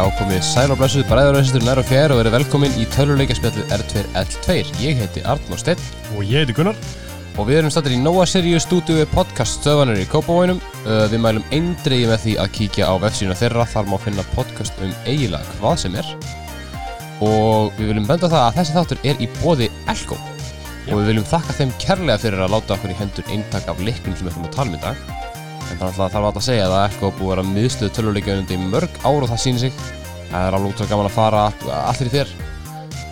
Já, komið sæl og blessuð bræðuröðsistur nær og fjær og verið velkomin í töluleikaspjallið R2L2. Ég heiti Arnó Steinn Og ég heiti Gunnar og við erum stattir í Nóa Sirius stúdíu podcast stöðvanir í Kópavóinum. Uh, við mælum eindriði með því að kíkja á vefsíðuna þeirra, þar má finna podcast um eiginlega hvað sem er. Og við viljum benda það að þessi þáttur er í bóði Elko. Og við viljum þakka þeim kærlega fyrir að láta okkur í hendur eintak af leiknum sem við ætlum að tala um í dag. En þannig að það þarf alltaf að segja að Elko búið að vera miðstöð töluleikaunundi í mörg ár og það sýnir sig. Það er alveg útrúlega gaman að fara allir í þér.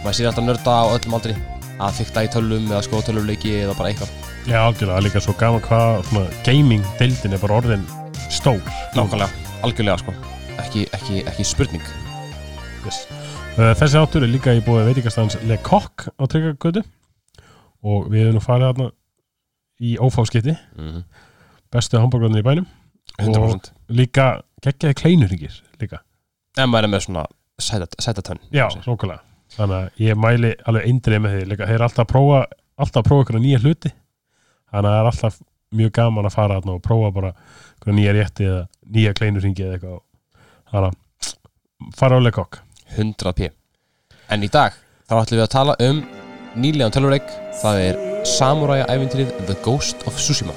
Maður sér alltaf nörda á öllum aldri að fykta í tölum eða skoða töluleiki eða bara eitthvað. Já, algjörlega, líka svo gaman hvað gaming-deildin er bara orðin stór Nákvæmlega, algjörlega sko. Ekki, ekki, ekki spurning. yes. Uh, Þessi áttur er líka í búið veitingastans Le Coq á Tryggagötu og við erum nú farið þarna í ófáskipti Mm bestu hambúrgarnir í bænum 100%. líka geggjaði kleinurringir líka En maður er með svona sæta, sæta tönn. Já, nákvæmlega Þannig að ég mæli alveg eindrið með því líka Þeir eru alltaf að prófa, alltaf að prófa ykkur nýja hluti Þannig að það er alltaf mjög gaman að fara þarna og prófa bara ykkur nýja rétti eða nýja kleinurringi eða eitthvað Þannig að fara á Le Coq 100 p. En í dag þá ætlum við að tala um nýlegan töluleik. Það er Samurai ævintýrið The Ghost of Tsushima.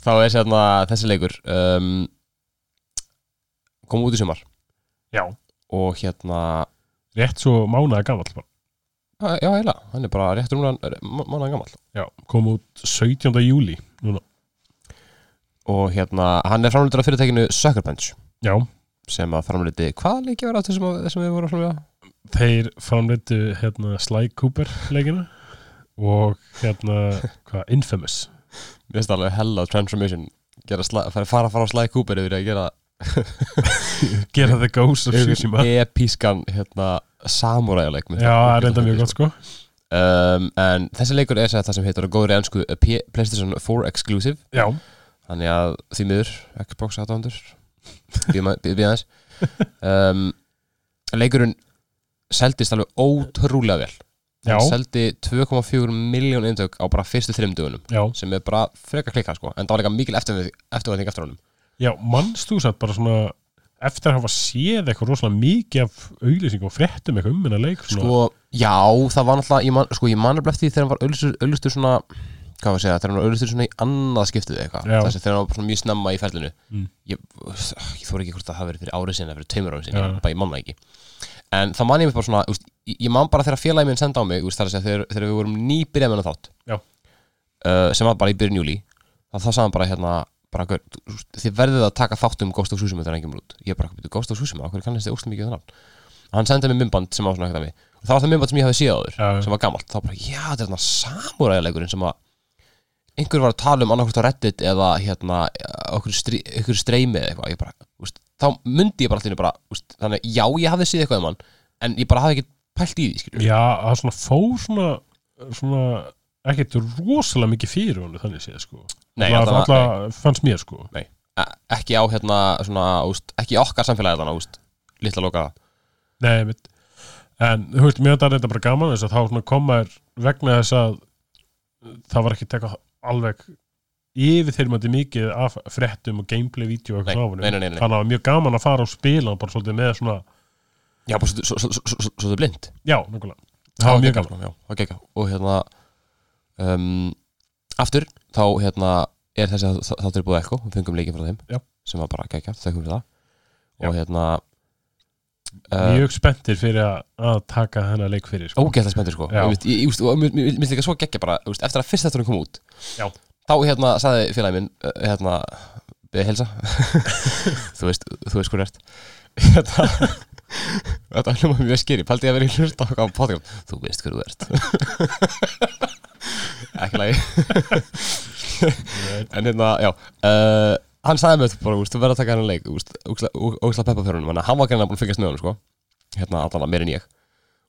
þá er hérna þessi leikur um, kom út í sumar Já, og hérna, rétt svo mánaða gamall bara. já, heila, hann er bara réttur núna mánuðan gamall. Já, kom út 17. júli núna Og hérna, hann er framleitur af fyrirtækinu Sucker Punch Já, sem að framleiti, hvað leiki var aftur sem, sem við vorum að framlega? þeir framleitu hérna Sly Cooper leikina og hérna, hvað, Infamous Mér finnst alveg hella transformation fara, fara fara á Sly Cooper yfir að gera gera The Ghost of Tsushima. epískan hérna, samuræjuleik Já, það er reynda mjög gott sko. Um, En þessi leikur er það sem heitir á góðri ennsku P- PlayStation 4 Exclusive. Já, Þannig að því miður, Xbox 800 Við aðeins. Um, Leikurinn seldist alveg ótrúlega vel Hann seldi 2,4 miljón eintök á bara fyrstu þrimdugunum sem er bara freka klikkað sko en það var líka mikil eftirvæðing eftir honum Já, mannst þú satt bara svona eftir að hafa séð eitthvað rosalega mikið af auglýsingum og fréttum eitthvað um minna leik svona. Sko, já, það var náttúrulega ég man, sko, ég man eftir því þegar hann var auðlustur svona hvað var að segja, þegar hann var auðlustur svona í annað skiptið eitthvað, Já. þessi þegar hann var svona mjög snemma í ferlinu Mm. ég, ég þóra ekki hvort það hafi verið fyrir árið sinni eða fyrir tveimur árið sinni, Já. bara ég man það ekki en það man ég mér bara svona, úst, ég man bara þegar félagi minn senda á mig, úst, þegar, þegar við vorum nýbyrjað með hann þátt uh, sem var bara í byrjun júli þá þá sagði hann bara hérna bara, þið verðið að taka þátt um Ghost of Tsushima þegar hann kemur út ég bara, "Bíddu, Ghost of Tsushima, okkur kannast þið óstum mikið nafn hann sendið mér mymband sem var svona eitthvað við. Og það var það mymband sem ég hafði séð áður Já, já. sem var gamalt, þá bara, já, þetta er þarna samuræjuleikurinn sem að einhver var að tala um annarkvort á Reddit eða hérna, okkur, strí, okkur streymi eða eitthvað, ég bara, úst, þá myndi ég bara allir bara, úst, þannig, já, ég hafði séð eitthvað um hann, en ég bara hafði ekki pælt í því, skilur Já, það svona fór svona, svona ekkert rosalega mikið fyrir honum þannig séð sko. Nei, Alla- allavega- alla fannst mér sko. E- ekki á hérna, svona, úst, ekki okkar samfélagi þannig, úst, litla loka. Nei, mitt En þú veist, mér þetta er þetta bara gaman þess að þá svona koma þér vegna þess að það var ekki tekað alveg yfir þeir mæti mikið af fréttum og gameplay-vídeó. Þannig að það var mjög gaman að fara og spila bara svolítið með svona, já, bara svo, svo, svo, svo, svo, svo, svo blind já, nákvæmlega Það var mjög gaman sko, já, og hérna um, aftur, þá hérna er þessi að þáttur er búið ekko við fengum leikinn frá þeim Já. sem var bara geggjað, þau fyrir það og hérna uh, Mjög spenntir fyrir að, taka hennar leik fyrir sko. ógæðlega spenntur sko. Ég finnst líka svo geggja bara eftir að fyrst þetta kom út Já. Þá hérna sagði félagi minn uh, hérna, beðið helsa þú veist, þú veist hvað er hérna þetta er hljóma mjög skýri pældi ég að vera í hlust á podcast. Þú veist þú ert. Ekki lagi. En hérna, já uh, hann sagði mér bara, þú verður að taka hann leik ógæsla peppafjörunum, að hann var gæna búin að fylgjast með honum sko. hérna allan að meir en ég.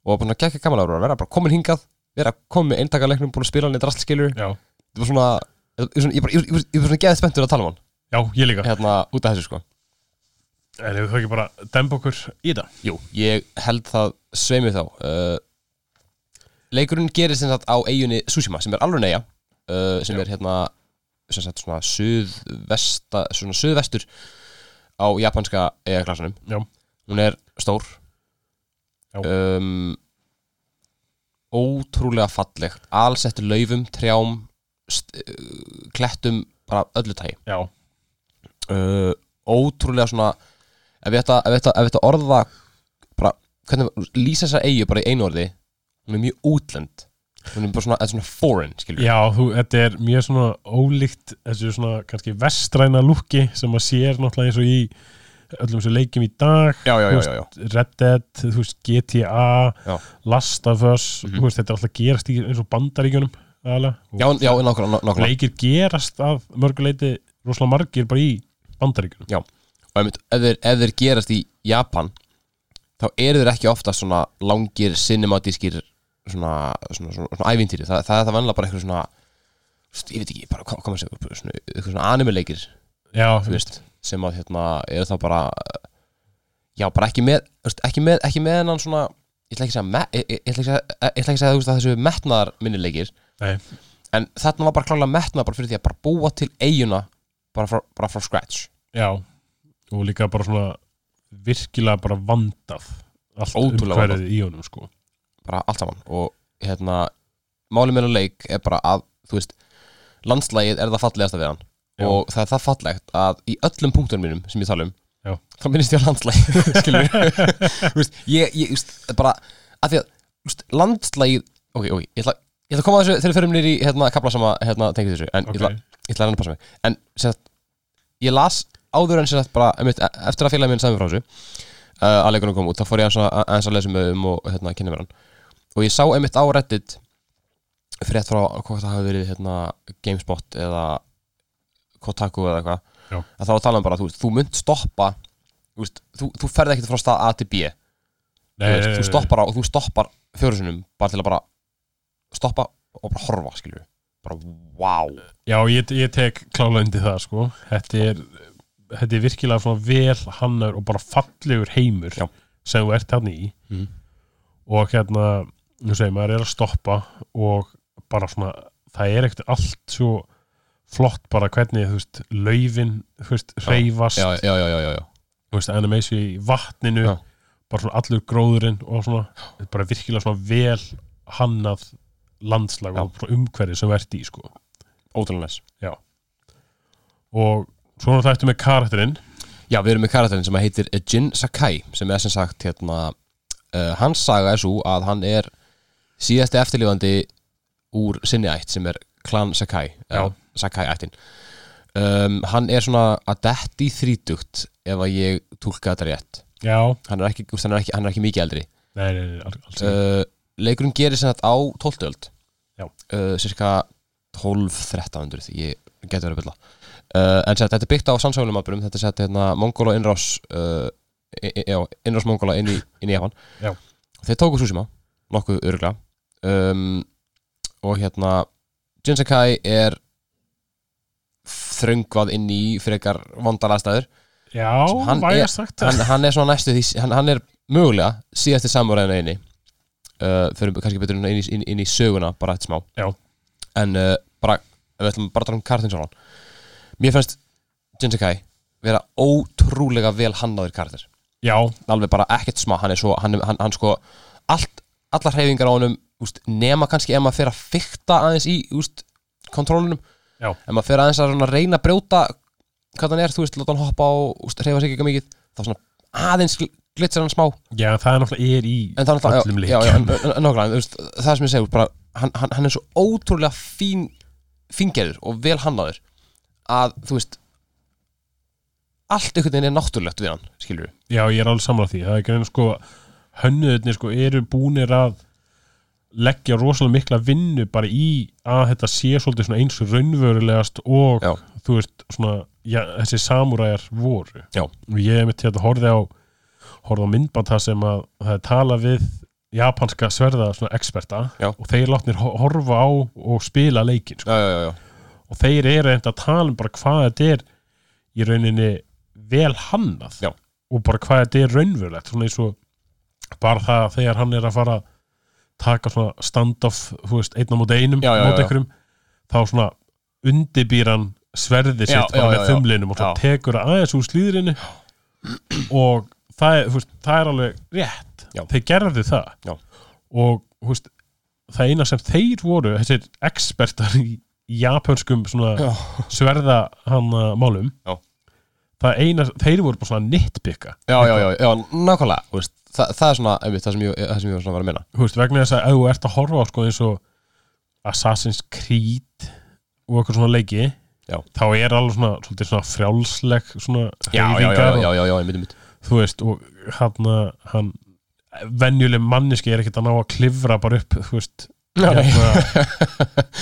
Og búin að gekka gaman að vera bara komin hingað vera komin eintaka búin að spila hann í drastskilur Já, það var svona ég var svona geðið spenntur að tala um hann. Já, ég líka. Hérna út af þessu sko. En ef þú ekki bara demba okkur í það Jú, ég held það sveimið þá. Uh, Leikurinn gerir sem sagt á eigunni Tsushima sem er alveg neia uh, sem Já. er hérna sem sagt svona suðvesta svona suðvestur á japanska eigaklasanum Já. Hún er stór. Já. um, ótrúlega fallegt alls eftir laufum, trjám st klettum bara öllu tægi Já, uh, ótrúlega svona ef ég ætta, orða bara, hvernig, lýsa þessa eigu bara í einu orði hún er mjög útlend hún er bara svona, er svona foreign, skilur já þú, þetta er mjög svona ólíkt þessu svona kannski vestræna lúki sem maður sér náttúrulega eins og í öllum þessu leikjum í dag já, já, já. Red Dead, veist, GTA. Last of Us Mhm. þú veist, þetta er alltaf gerast í eins og bandaríkjunum. Já, já, nákvæmlega, leikir gerast af mörguleiti rosalega margir bara í bandaríkjunum. Og einmitt, ef þeir, ef þeir gerast í Japan þá eru þeir ekki ofta svona langir cinematískir svona, svona, svona, svona ævintýri. Það, það er það vanlega bara eitthvað svona ég veit ekki, bara maður segja svona, eitthvað svona já, veist sem að hérna, eru þá bara já, bara ekki með ekki með, ekki með hennan svona ég ætla ekki að segja, me, ég, ég, ég að segja, þessu metnaðar minnileikir Nei. en þarna var bara klálega metnaðar bara fyrir því að bara búa til eiguna bara frá, bara frá scratch. Já. Og líka bara svona virkilega bara vandað allt Ótrúlega umhverfið í honum sko. Bara allt saman. Og hérna málið með að leik er bara að þú veist, landslægið er það fallegasta við hann. Já. og það er það fallegt að í öllum punktunum mínum sem ég tala um Já. þá minnist ég á landslægið skilur Þú veist, ég, ég, þú veist, bara að því að þú veist, landslægið ok, ok, ég ætla, ég ætla að koma að þessu þegar við förum nýr í hérna kapla sem að hérna, tengið þessu en ég, ætla, ég ætla að reyna að passa mig. En sem sagt, ég las áður en sem sagt bara, einmitt, e- eftir að félagi minn sagði mér frá þessu uh, að leikunum kom út, þá fór ég aðeins að, aðeins að lesa mig um og hérna, kynna mér hann. Og ég sá einmitt á Reddit frétt frá hvað það hafi verið hérna, GameSpot eða Kotaku eða Já. eitthvað að þá tala um bara, þú, veist, þú mynd stoppa þú, veist, þú, þú ferð ekkert frá stað A til B. Þú, veist, þú stoppar á þú stoppar fjórusunum bara til að bara stoppa og bara horfa, skilju bara, wow Já, ég, ég tek klála undir það sko. Þetta er, þetta er virkilega svona vel hannar og bara fallegur heimur Já. sem þú ert hann í. Mhm. og hérna, þú segir, maður er að stoppa og bara svona það er ekkert allt svo flott bara hvernig, þú veist, laufin þú veist, hreyfast. Já, já, já, já, já, já. þú veist, animation í vatninu bara svona allur gróðurinn og svona, bara virkilega svona vel hannað landslag Já. og umhverfið sem ert í sko. Ótrúlega næs. Og svona það eftir með karakterinn. Já, við erum með karakterinn sem heitir Jin Sakai sem er sem sagt hérna uh, hans saga er svo að hann er síðasti eftirlifandi úr sinni ætt sem er klan Sakai Já. eða Sakai ættin. Um, hann er svona að detti þrítugt ef að ég túlka þetta rétt. Já, hann er ekki, hann er ekki, hann er ekki mikið eldri. Nei, nei, nei alls uh, leikurinn gerir sem sagt á 12. öld. Uh, cirka 12-1300 ég getur verið að bylla uh, en þetta er byggt á sannsögulegum atbyrjum þetta er sett hérna, Mongóla innrás uh, innrás Mongóla inn í, inn í Japan. Já. þeir tóku Tsushima nokkuð öruglega um, og hérna Jinsekai er þröngvað inn í frekar vondar aðstæður. Já, hann sagt hann, hann er svona næstu því hann, hann er mögulega síðasti samúræðinu eini uh, fyrir kannski betur inn, í- inn, inn í söguna bara eitt smá. Já. en uh, bara, við ætlum bara að tala um sjálfan. Mér finnst Jinsekai vera ótrúlega vel hannaður já, alveg bara ekkert smá. Hann er svo, hann, hann, hann sko allt, allar hreyfingar á úst, nema kannski ef maður fer að fykta aðeins í úst, kontrólunum Já. ef maður fer aðeins að reyna að brjóta hvað hann er, þú veist, láta hann hoppa og hreyfa sig ekki mikið, þá svona aðeins gl- glitsar hann smá. Já, það er náttúrulega er í en það náttúrulega, öllum já, já, já, nákvæmlega, það sem ég segur bara, hann, hann, hann er svo ótrúlega fín fíngerður og vel hannaður að, þú veist allt einhvern veginn er náttúrulegt við hann, skilur við já, ég er alveg samlað því. Það er ekki reyna sko hönnuðinni sko eru búnir að leggja rosalega mikla vinnu bara í að þetta sé svolítið svona eins raunverulegast og Já. þú veist svona já, þessi samúræjar voru. Já. og ég mitt hérna horfði á horfði á myndband það sem að það er tala við japanska sverða svona experta Já. og þeir látnir ho- horfa á og spila leikin sko. já, já, og þeir eru eitthvað að tala um bara hvað þetta er í rauninni vel hannað Já. og bara hvað þetta er raunverulegt svona eins og bara það að þegar hann er að fara að taka svona standoff þú veist, einn á móti einum já. einhverjum þá svona undibýr hann sverði sitt Já, bara já, með þumlinum og svo tekur aðeins úr slíðrinu og það er, veist, það er alveg rétt Já. þeir gerðu það Já. og veist, það eina sem þeir voru þessir expertar í Já. sverða hann málum Já. það eina, þeir voru bara svona nitpicka já, já, já, já, nákvæmlega veist, það, það er svona, einmitt, það sem ég, það sem ég var svona að vera að minna þú veist, vegna þess að ef þú ert að horfa á sko eins og Assassin's Creed og okkur svona leiki Já. þá er alveg svona, svona frjálsleg svona já, já, já, já, já, já, einmitt, einmitt þú veist, og hann hann venjuleg manneski er ekkert að ná að klifra bara upp, þú veist hérna,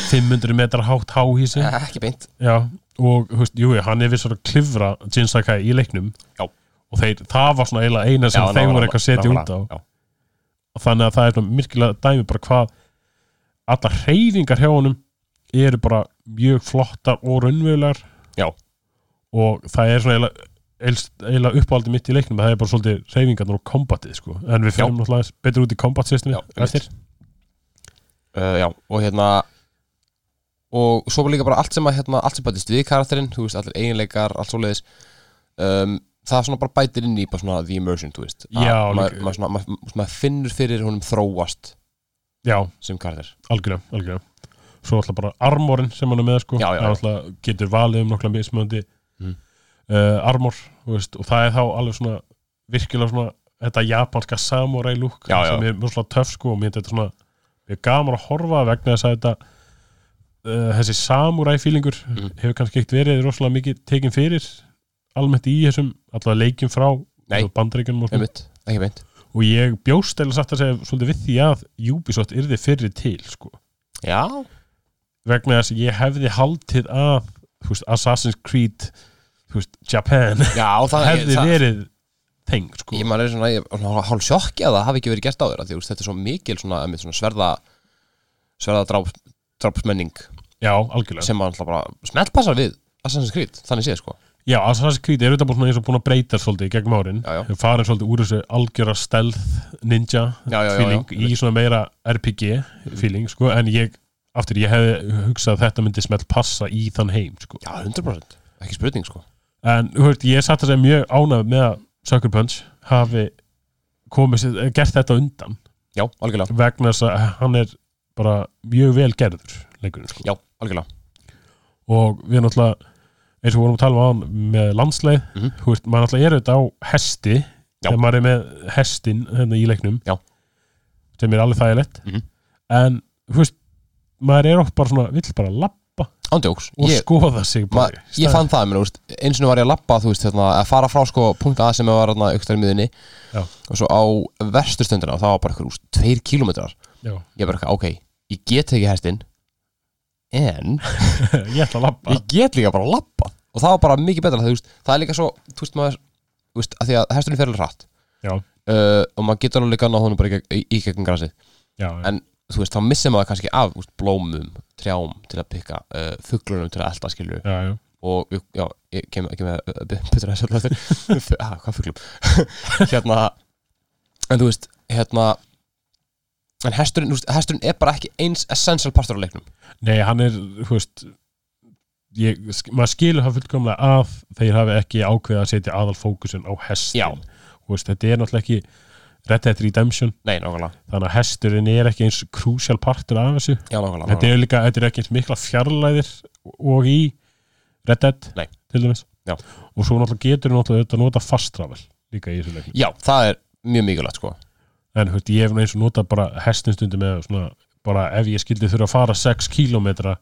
500 metrar hátt háhísi ekki beint. Já, og þú veist, jú, hann er vissar að klifra Jin Sakai í leiknum. Já. og þeir, það var svona eiginlega eina sem Já, þeir voru eitthvað að setja út á. og þannig að það er svona myrkilega dæmi bara hvað alla hreyfingar hjá honum eru bara mjög flottar og raunverulegar. Já. og það er svona eiginlega, eiginlega uppáldið mitt í leiknum það er bara svolítið hreyfingarnar og kombatið sko. en við fyrir náttúrulega betur út í kombat systemi Já, uh, já, og hérna og svo líka bara allt sem að hérna, allt sem bætist við karakterinn, þú veist, allir eiginleikar allt svoleiðis. Um, það svona bara bætir inn í bara svona the immersion, þú veist Já, maður, svona, maður, maður finnur fyrir honum þróast Já, sem karakter. Algjörlega, algjörlega. Svo alltaf bara armorin sem hann er með sko. Já. alltaf getur valið um nokkla mismöndi. Uh, armor veist, og það er þá alveg svona virkilega svona þetta japanska samurai já. sem er mjög svona töff sko og mér þetta svona mér er gaman að horfa vegna þess að þetta uh, þessi samurai feelingur Mhm. hefur kannski ekkert verið rosalega mikið tekin fyrir almennt í þessum allavega leikjum frá Nei. bandaríkjunum og, svona. og ég bjóst eða satt að segja svolítið við því að Ubisoft yrði fyrir til sko já, vegna þess að ég hefði haldið að veist, Assassin's Creed þú veist, Japan já, það hefði það, verið teng sko. ég maður er svona, ég er hálf sjokki að það hafi ekki verið gert áður af því, þú veist, þetta er svo mikil svona, einmitt, svona sverða sverða dráp, drápsmenning já, algjörlega sem maður alltaf bara smeltpassar við Assassin's Creed, þannig séð sko já, Assassin's Creed er auðvitað búin svona eins og búin að breyta svolítið í gegnum árin Já, já. Þeir farin svolítið úr þessu algjöra stealth ninja Já, já, já, feeling já. í svona meira RPG feeling sko, en ég aftur, ég hefði hugsað að þetta myndi smelt passa í þann heim sko. já, 100% ekki spurning sko en veist, ég satt að segja mjög ánægð með að Sucker Punch hafi komið, sér- gert þetta undan já, algjörlega, vegna þess að hann er bara mjög vel gerður leikurinn sko. já, algjörlega og við náttúrulega eins og vorum að tala um á hann með landsleið Mhm. þú veist, maður náttúrulega er auðvitað á hesti Já. þegar maður er með hestin hérna í leiknum Já. sem er alveg þægilegt Mhm. en þú veist, maður er oft bara svona, vill bara lappa ándjóks, og ég, skoða sig ma, bara í ég fann það menn, úst, eins og var ég að lappa, þú veist, hérna, að fara frá sko punkt A sem var hérna auktar í miðunni Já. og svo á verstu stundina og það var bara eitthvað, úst, tveir kílómetrar. Já. ég bara eitthvað, ok, ég get ekki hestinn en ég að ég get líka bara að lappa og það var bara mikið betra, þú veist, það er líka svo þú veist maður, þú veist, að því að hesturinn fer alveg hratt. Uh, og maður getur alveg ganna honum bara í, í, í gegnum grasið. Já, En- þú veist, þá missir maður kannski af úst, blómum, trjám til að pikka uh, fuglunum til að elda skilju og já, ég kem ekki með uh, betur að eftir ah, hvað fuglum? Hérna, en þú veist hérna en hesturinn, þú veist, hesturinn er bara ekki eins essential partur á leiknum. Nei, hann er, þú veist ég, maður skilur það fullkomlega að þeir hafi ekki ákveðið að setja aðal fókusin á hestin. Þú veist, þetta er náttúrulega ekki Red Dead Redemption, nei, þannig að hesturinn er ekki eins krúsjál partur af þessu. Já, nákvæmlega, þetta er líka, þetta er ekki eins mikla fjarlæðir og í Red Dead Nei. til dæmis. Já. og svo náttúrulega getur náttúrulega þetta nota fast travel líka í þessu leiki já, það er mjög mikilvægt sko. En veist, ég hef nú eins og notað bara hestin stundum með svona, bara ef ég skildi þurfa að fara 6 kílómetra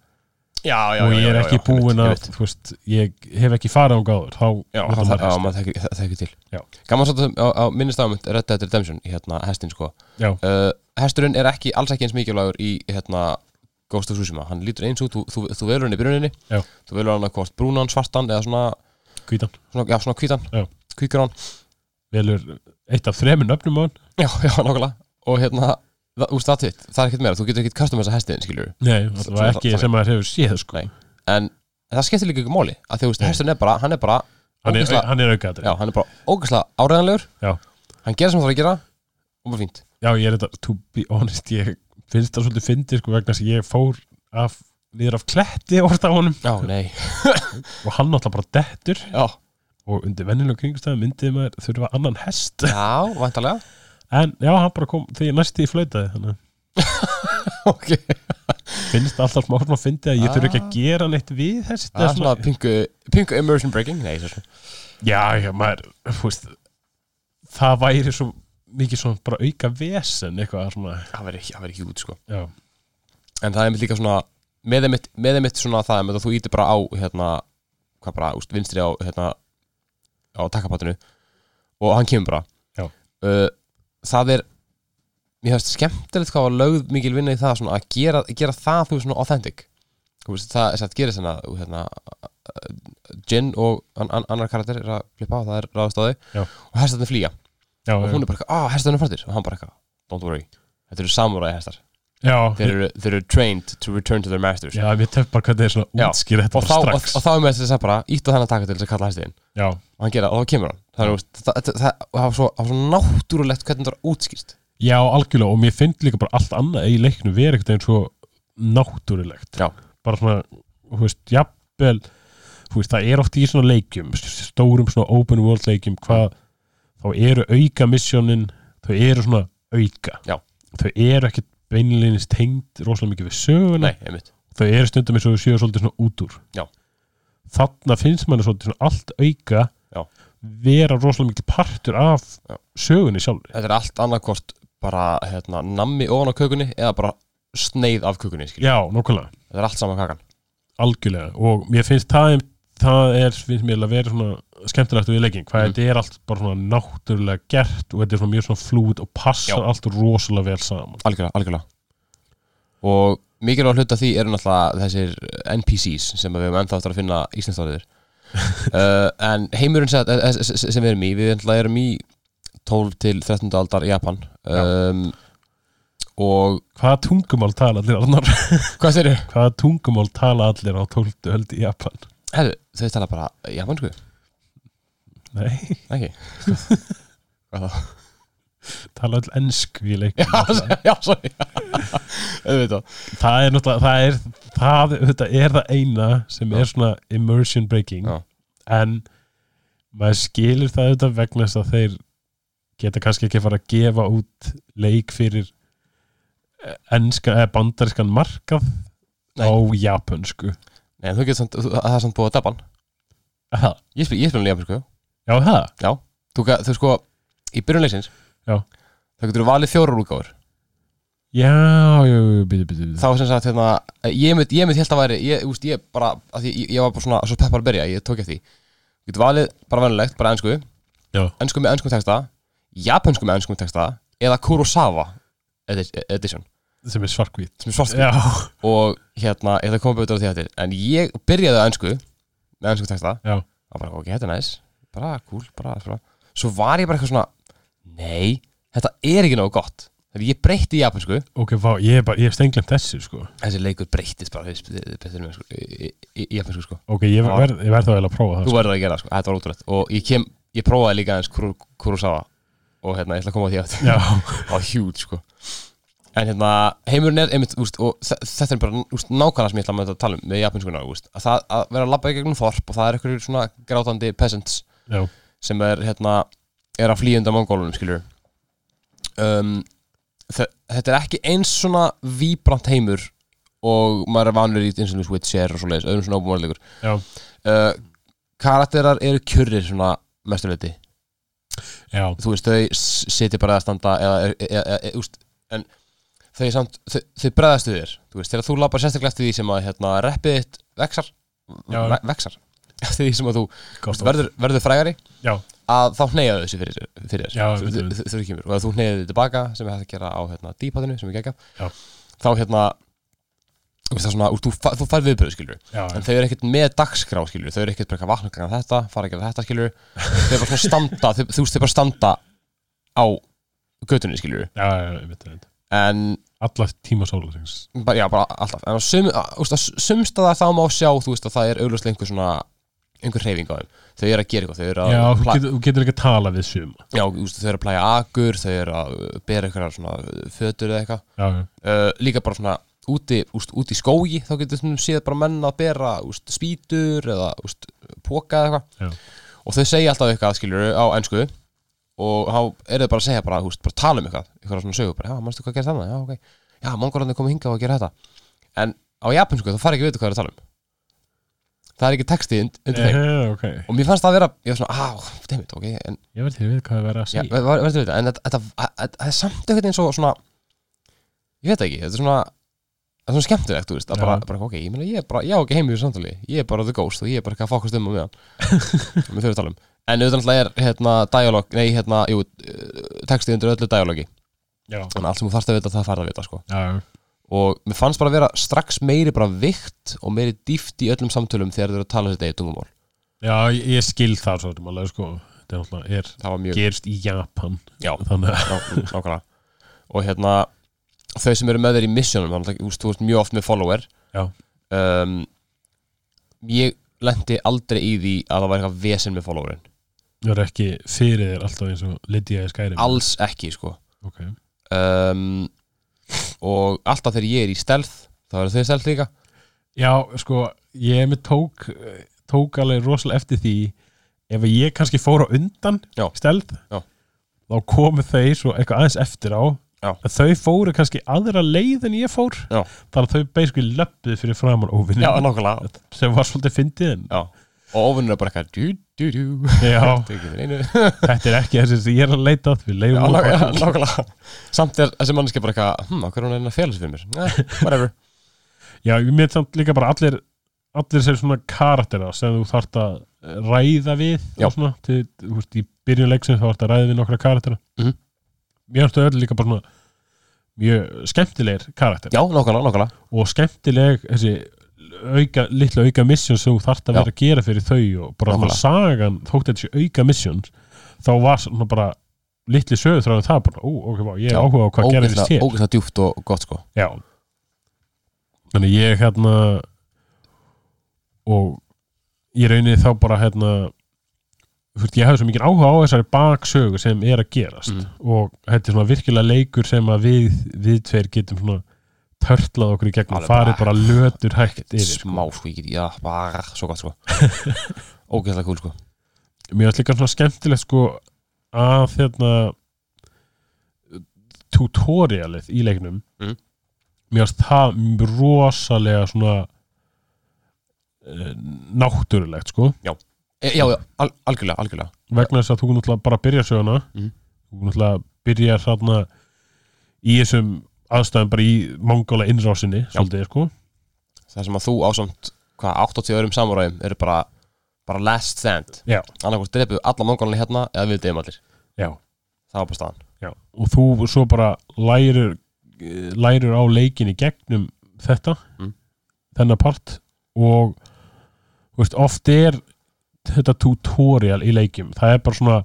já, og ég er ekki búinn að veist, ég hef ekki farið á gáður þá Já, já, þekkir til. Já. Gaman satt á, á minnistafum Red Dead Redemption, hérna, hestin sko. Já. uh, Hesturinn er ekki, alls ekki eins mikilvægur í, hérna, Ghost of Tsushima. Hann lítur eins út, þú, þú, þú velur hann í byrjuninni. Já. Þú velur hann að hvort brúnan, svartan eða svona hvítan. svona, já, svona hvítan, Já. hvígrán velur eitt af þremur nöfnum á hann. Já, já, nákvæmlega. Og hérna, það, úst, það, þitt. það er ekkert meira, þú getur ekkert kastum þessa hestiðin, skiljur Nei, það var ekki sem maður hefur séð sko. En, það skemmtir líka ekki máli að því, Nei. hesturinn er bara, hann er bara hann, er, ógeðslega- hann er aukaðri já, hann er bara ógæslega áræðanlegur Já. hann gerir sem hann þarf að gera og bara fínt. Já, ég er þetta, to be honest ég finnst það svolítið fyndið sko, vegna að ég fór af, niður af kletti orða á honum. Já, nei, og hann náttúrulega bara dettur. Já, og undir vennilega kringstæðum myndið maður þurfa annan hest. Já, vantarlega en já, hann bara kom þegar næst í flautaði þannig að ok, finnst það alltaf smá svona fyndið að ég þurfi ekki að Ah. gera neitt við hest það er svona pingu, pingu immersion breaking, nei, Já, já, maður, veist það væri svo mikið svona bara auka vesen eitthvað svona, það verður ekki, það ekki út, sko. Já, en það er mitt líka svona með með einmitt svona það með að þú ítir bara á hérna, hvað bara, úst, vinstri á hérna, á takkapatinu og hann kemur bara. Já. uh, það er mér hefst skemmtilegt hvað var lögð mikil vinna í það svona að gera, gera það þú svona authentic. Veist, það er satt gerist hérna, hérna uh, Jin og an, an, annar karakter er að klippa á, það er þau. Og hestarnir flýja. Já, og hún er bara, ah, hestarnir er fættir og hann bara eitthvað, don't worry. Þetta eru samurai hestar, já, þeir eru, þeir eru trained to return to their masters. Já, mér töf bara hvað það er svona útskýr þetta og og, strax. og þá er með þess að bara ítt á þennan taka til þess að kalla hestiðin já, og og þá kemur hann. Það, er, það, það, það, svo, svo náttúrulegt hvernig það var útskýrt. Já, algjörlega. Og mér finnst líka bara allt annað í leiknum verið eitthvað eins svo náttúrulegt. Já. bara svona, þú veist, jafnvel þú veist, það er oft í svona leikjum stórum svona open world leikjum hvað, þá eru auka missionin, þau eru svona auka. Já. þau eru ekkert beinleginnist tengd rosalega mikið við söguna. Þau eru stundum eins og séu svolítið svona út úr. Já. þarna finnst manni svolítið svona allt auka Já. vera rosalega mikið partur af Já. sögunni sjálfur þetta er allt annarkvort bara, hérna, nammi ofan á kökunni eða bara sneið af kökunni, já, nokkulega, þetta er allt saman kakan. Algjörlega. Og mér finnst það það er, finnst mér að vera svona skemmtilegt við leikin, hvað Mhm. þetta er allt bara svona náttúrulega gert og þetta er svona mjög svona flúið og passar allt rosalega vel saman algjörlega, algjörlega og mikilvæg hluta því eru náttúrulega þessir NPCs sem við höfum ennþá eftir að finna íslenstáriðir uh, en heimurinn sem, eh, eh, sem við erum í við náttúrulega erum í 12 til 13. aldar Japan um, og hvaða tungumál tala allir eru? hvaða tungumál tala allir á 12. öld í Japan Hefðu, þau tala bara japansku, nei, ekki? hvað þá? tala öll ensk í leikin Já, já, Auðvitað það er náttúrulega það er það, þetta er það eina sem Já. er svona immersion breaking Já. en maður skilur það auðvitað vegna þess að þeir geta kannski ekki fara að gefa út leik fyrir enska eða bandariskan markað Nei. á japansku Nei, þú getur samt, þú- það er samt búið að dabban það, Ég spil, ég spil hann japansku já það Já, þú, ga- þú sko Í byrjunleysins Já. Það getur valið fjórar útgáfur já, já, byrju, byrju, byrju Þá sem sagt, hérna Ég mynd, ég mynd helt að væri Ég, úst, ég bara, að því, ég, ég var bara svona Svo peppar að byrja, ég tók eftir því. Þú getur valið bara venulegt, bara ennsku Já. Ennsku með ennskum texta Japansku með ennskum texta Eða Kurosawa edi- Edition sem er svarkvít er Og hérna, ég ætla að koma betur á því eftir En ég byrjaði á ennsku Með ennsku texta og bara, ok, þetta er næs bara, cool, bara, bara svo var ég bara eitthvað svona nei, þetta er ekki nógu gott þegar ég breytti í japansku ok, vá, ég er hef stenglemt þessu sko þessi leikur breyttist bara sko, í, japansku sko ok, ég verð, þá vel að prófa það þú verður að gera það sko, þetta var ótrúlegt og ég kem, ég prófaði líka eins Kuro, Kurosawa og hérna, ég ætla að koma á því já, það var huge sko en hérna, heimurinn er einmitt, úst, og þe- þetta er bara úst, nákvæmlega sem ég ætla að að tala um með japanskuna, úst, að það að vera að labba í gegnum þorp og það er eitthvað svona grátandi peasants já, sem er hérna er að flýja undan mongólunum skilur um, þe- þetta er ekki eins svona víbrant heimur og maður er vanur í eins og Witcher og svoleiðis, öðrum svona óbúinlegur uh, karakterar eru kjurrir svona mesturleiti þú veist, þau sitja bara að standa eða, eða, eða, eða úst, en þau, samt, þau, þau breðast við þér. Þú veist, þegar þú labbar sérstaklega eftir því sem að hérna, reppið þitt vexar Já. ve vexar eftir því sem að þú gott verður, verður frægari já, að þá hneiða þessu fyrir, fyrir þér. Já, þú, þú, þú, þú kemur. Og að þú hneiði þið tilbaka sem er hægt að gera á hérna, dípatinu sem er Já. geggjað þá hérna þú veist svona, þú, fa- þú fær viðbröð skilur já, en þau eru ekkert með dagskrá skilur þau eru ekkert bara vakna ganga þetta, fara að gera þetta skilur þau eru bara svona standa, þú veist þau bara standa á götunni skilur já, já, en alla tíma sólarings já, bara alltaf. En á sum, sumstaðar þá má sjá þú veist að það er augljóslega einhver svona einhver hreyfing á þeim, þau eru að gera eitthvað þau eru að já, þú pla- getur, þú getur ekki að tala við sum já, þú veist, þau eru að plæja agur þau eru að bera eitthvað svona fötur eða eitthvað. Já, já, uh, líka bara svona úti, úst, úti í skógi þá getur þú séð bara menn að bera úst, spýtur eða úst, póka eða Já. eitthvað og þau segja alltaf eitthvað skiljur á ennsku og þá eru þau bara að segja bara, úst, bara tala um eitthvað, eitthvað svona sögu bara, já, mannstu hvað gerði þannig, já, ok. Já, mongolandi komið hingað og gera þetta. En á japansku þá fari ekki að vita hvað það er að tala um. Það er ekki textið und- undir þeim. Eh, ok. Og mér fannst það að vera, ég var svona, á, dammit, ok en, ég ekki við hvað það verið að já, segja. ver- verður þetta, en þetta- þetta þetta- það er samt eitthvað eins og svona ég veit það ekki, þetta er svona það er svona skemmtilegt, þú veist, að bara, bara ok, ég meina ég er bara, ég á ekki heim í þessu samtali ég er bara the ghost og ég er bara eitthvað að fokast um á meðan. Við þurfum að tala um. En auðvitað er hérna dialog, nei hérna, jú, textið undir öllu dialogi. Já, þannig að allt sem þú þarft að vita, það færð að vita, sko. Já, og mér fannst bara að vera strax meiri bara vikt og meiri dýft í öllum samtölum þegar þau eru að tala þetta í tungumál. Já, ég skil það svo alveg, sko, þetta er það mjög, gerist í Japan. Já, þannig ná- og hérna þau sem eru með þeir í missionum þú veist, þú mjög oft með follower. Um, ég lendi aldrei í því að það var eitthvað vesen með followerin það er ekki fyrir þér alltaf eins og Lydia í Skyrim? Alls ekki sko. Ok, um, og alltaf þegar ég er í stealth þá eru þau í stealth líka. Já, sko ég með tók tók alveg rosalega eftir því ef ég kannski fór á undan Já. stelð, Já. þá komu þeir svo eitthvað aðeins eftir á Já. þau fóru kannski aðra leið en ég fór. Já. þannig að þau basically löppuð fyrir framann óvinni sem var svolítið fyndið og ofinnur er bara eitthvað Þetta er ekki þessi sem ég er að leita að við okkur nákvæmlega samt er þessi manneski bara eitthvað hm, hvað er hún að fela sig fyrir mér? Whatever. Já, ég mér samt líka bara allir allir sér svona karaktera sem þú þarft að ræða við svona, til, þú veist, í byrjun leiksins þá þarft að ræða við nokkra karaktera Mhm. mér þau öll líka bara svona mjög skemmtilegir karakter já, nákvæmlega, nákvæmlega. Og skemmtileg þessi auka, litla auka mission sem þú þarft að vera að gera fyrir þau og bara Nákvæmlega. sagan þótt sé auka mission þá var svona bara litli sögur þráðu það bara, ú, ok, vá, ég er áhuga á hvað gerðist hér. ógeðslega djúpt og gott sko. Já. Þannig ég hérna og ég reyni þá bara hérna veist, ég hafði svo mikið áhuga á þessari baksögu sem er að gerast Mhm. og þetta er svona virkilega leikur sem að við, við tveir getum svona törtlað okkur í gegnum, Alveg farið bara- bara lötur hægt yfir smá sko, ég get, já, bara svo gott sko. Ógeðslega cool sko. Mér er líka svona skemmtilegt sko að hérna tutorialið í leiknum Mhm. mér finnst það rosalega svona uh, náttúrulegt sko e, já, já, al, algjörlega, algjörlega vegna þess að þú náttúrulega bara byrjar söguna Mhm. þú náttúrulega byrjar þarna í þessum aðstæðum bara í mongóla innrásinni svolítið sko það sem að þú ásamt hvað 80 öðrum samuræðum eru bara bara last stand Já. annarkvæmst drepu alla mongólinni hérna eða við deyjum allir Já. það var bara staðan Já. og þú svo bara lærir lærir á leikin í gegnum þetta Mm. þennan part og veist, oft er þetta tutorial í leikim það er bara svona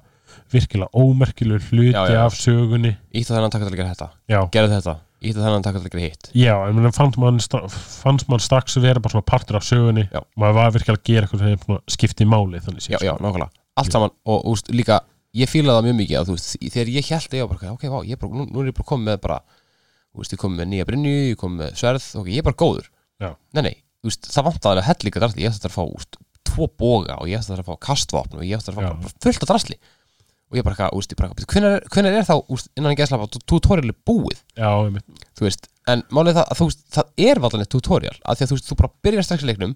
virkilega ómerkilegur hluti Já, já. af sögunni. Ítt á þennan takk að gera þetta. Já, gerðu þetta. Ítt á þennan takk að gera hitt. Já en menn fannst mann, fannst mann strax vera bara svona partur af sögunni. Já. maður var virkilega að gera eitthvað sem skipti máli þannig já, séð, já, sko. nákvæmlega. Allt saman og úst, líka ég fílaði það mjög mikið að veist þegar ég held að ég var bara ok, vá, ég bara, nú, nú er ég bara komið með bara veist, ég komið með nýja brynju, ég komið með sverð ok, ég er bara góður. Já. nei, nei, veist, það vantaði alveg hell líka drasli ég ætti að fá úst, tvo boga og ég ætti að fá kastvapn og ég ætti að fá Já. bara, bara fullt af drasli. Og ég bara, eitthvað, úst, ég bara hvernig, hvernig er þá úst, innan ekki að slafa tutoriali búið? Já, þú veist, en málið það að þú veist, það er vallanlega tutorial, af því að þú veist, þú bara byrjar strax í leiknum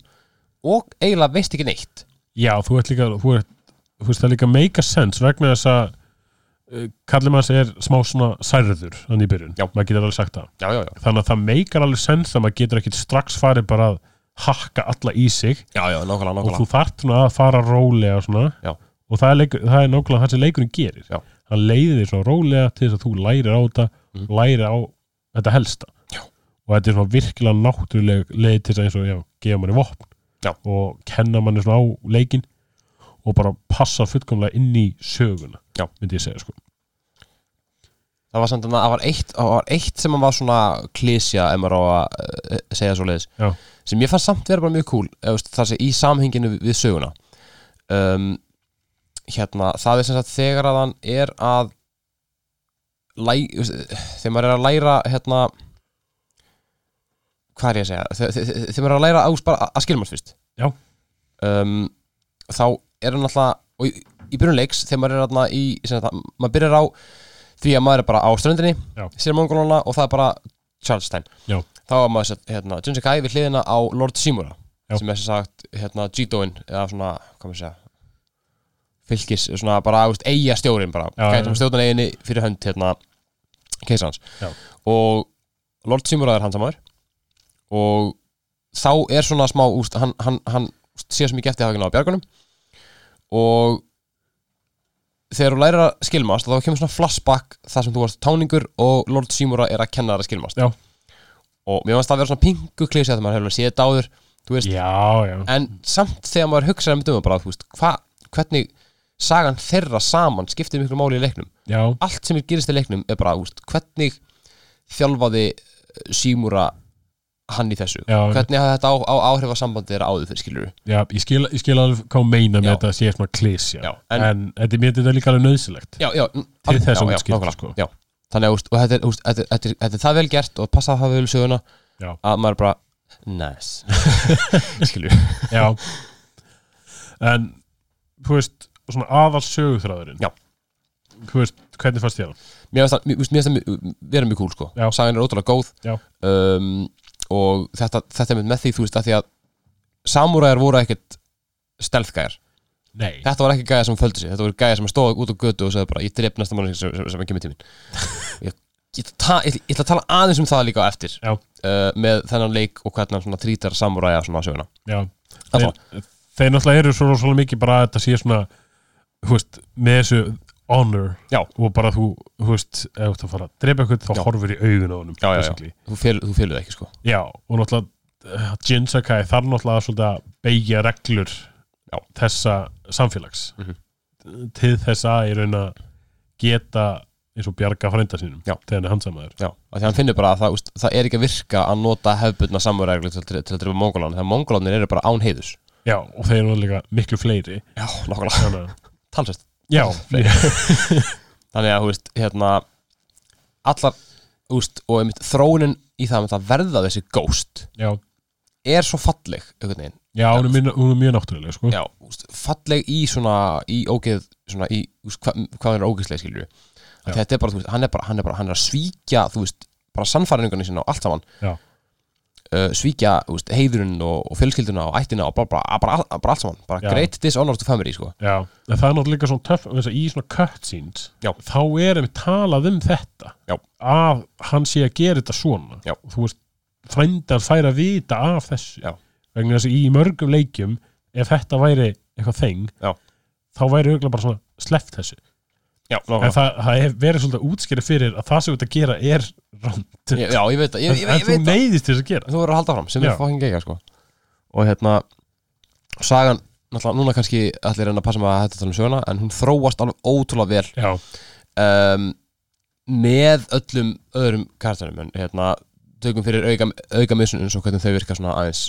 og eiginlega veist ekki neitt. Já, þú ert líka þú, veist, það er líka make a sense vegna þess að uh, kallið manns er smá svona særður þannig í byrjun, Já. maður getur alveg sagt það. Já, já, já, þannig að það meikar alveg sens að maður getur ekkit strax farið bara að hakka alla í sig já, já, nákvæmlega, og nákvæmlega þú þarft svona að fara rólega og það er, leikur, það er nákvæmlega það sem leikurinn gerir Já. hann leiðir þig svona rólega til þess að þú lærir á þetta Mhm. lærir á þetta helsta Já. og þetta er svona virkilega náttúruleg leið til þess að og, gefa manni vopn Já. og kenna manni svona á leikin og bara passa fullkomlega inn í söguna, Já. myndi ég segja sko. Það var samt að það var eitt, það var eitt sem var svona klísja ef maður á að uh, segja svo leiðis Já. sem ég fann samt vera bara mjög cool það sé í samhenginu við, söguna. Um, hérna það er sem sagt þegar að hann er að læ, þegar maður er að læra hérna hvað er ég að segja Þe- þe- þe- þegar maður er að læra ást bara að- skilmast fyrst. Um, þá er hann alltaf og í, í byrjun leiks þegar maður er alltaf í sem sagt, maður byrjar á því að maður er bara á ströndinni Já. sér mongolana og það er bara Charles Stein Já. þá er maður sett hérna, Junji Kai við hliðina á Lord Simura Já. sem er sem sagt hérna, Jidoin eða svona, hvað maður segja fylgis, svona bara eiga stjórin bara, gætum já. stjórnan eiginni fyrir hönd hérna keisans Já. og Lord Simura er hansamæður og þá er svona smá úst, hann, hann, hann sér sem ekki eftir hafingina á bjargunum og þegar þú lærir að skilmast þá kemur svona flashback þar sem þú varst táningur og Lord Simura er að kenna þér að skilmast. Já. og mér fannst það að vera svona pingu klísi að maður hefur séð þetta áður veist, Já, já, en samt þegar maður hugsaði um döma bara, þú veist, hva, hvernig sagan þeirra saman skiptir miklu máli í leiknum. Já, allt sem er gerist í leiknum er bara, þú veist, hvernig þjálfaði eh, Simura hann í þessu. Já, hvernig hafði þetta á, á áhrif að sambandi þeirra áður fyrir skilur já ég skil, ég skil alveg hvað hún meina með þetta að sé svona klísja en, en- þetta er mér þetta er líka alveg nöðsilegt já, já, Til þess að útskýra, nákvæmlega, sko. já. þannig að, þú þetta er, þú þetta, er- þetta, er- þetta er það vel gert og passa það vel í söguna Já. að maður er bara, nice skilur Já. En, þú veist, svona aðal söguþráðurinn. Já. Þú veist, hvernig fannst þér það, mér finnst það vera mjög cool sko. Sagan er ótrúlega góð. Já. um, og þetta, þetta er með því þú veist að því að samúræðar voru ekkert stelðgæjar Nei. Þetta var ekki gæja sem földi sig, þetta voru gæja sem stóð út á götu og sagði bara, ég dref næsta mann sem, sem, sem kemur tíminn ég, ég, ég, ég ætla að tala aðeins um það líka á eftir uh, með þennan leik og hvernig hann trítar samúræja svona á Alla. Þeir, náttúrulega eru svo svona mikið bara að þetta sé svona veist, með þessu honor Já. Og bara þú, þú veist, ef þú fara að drepa eitthvað þá Já. horfir í augun á honum Já, þú félur það ekki sko Já, og náttúrulega uh, Jin Sakai þarf náttúrulega svolítið að beigja reglur Já. þessa samfélags Mhm. til þess að í raun að geta eins og bjarga frænda sínum Já. þegar hann er hansamæður Já, af því að hann finnur bara að það, úst, það er ekki að virka að nota hefbundna samúræglu til, til, til að drifa mongolan þegar mongolanir eru bara án heiðus Já, og þeir eru líka miklu fleiri Já, þannig að, talsvist já, Þannig að, þú veist, hérna allar, þú veist, og einmitt þróunin í það með það verða þessi ghost já, er svo falleg, einhvern veginn já, hún er mjög, hún er mjög náttúrulega sko. Já, úst, falleg í svona í ógeð, svona í úst, hva, hvað hann er ógeðslega skilur Já. þetta er bara, þú veist, hann er bara, hann er bara hann er að svíkja, þú veist, bara sannfæringunni sinna og allt saman Já. Uh, svíkja, veist, heiðurinn og, og fjölskylduna og ættina og bara, bara, bara, bara, allt saman bara Já. great dishonor to family, sko Já, en það er náttúrulega líka svona töff í svona cutscenes Já. þá er við talað um þetta Já. að hann sé að gera þetta svona Já. og þú veist, frændar færa að vita af þessu Já. vegna þess að í mörgum leikjum ef þetta væri eitthvað þeng þá væri auðvitað bara svona sleppt þessu Já, en það, það hef verið svolítið útskýrið fyrir að það sem þú ert að gera er rámt Já, já, ég veit það, en, ég, en þú neyðist þess að gera. Þú verður að halda fram, sem Já. er fucking geika, sko. Og hérna Sagan, náttúrulega, núna kannski allir reyna að passa með að þetta tala um söguna En hún þróast alveg ótrúlega vel. Um, Með öllum öðrum karakterum En hérna, tökum fyrir auka, auka missunum Svo hvernig þau virka svona aðeins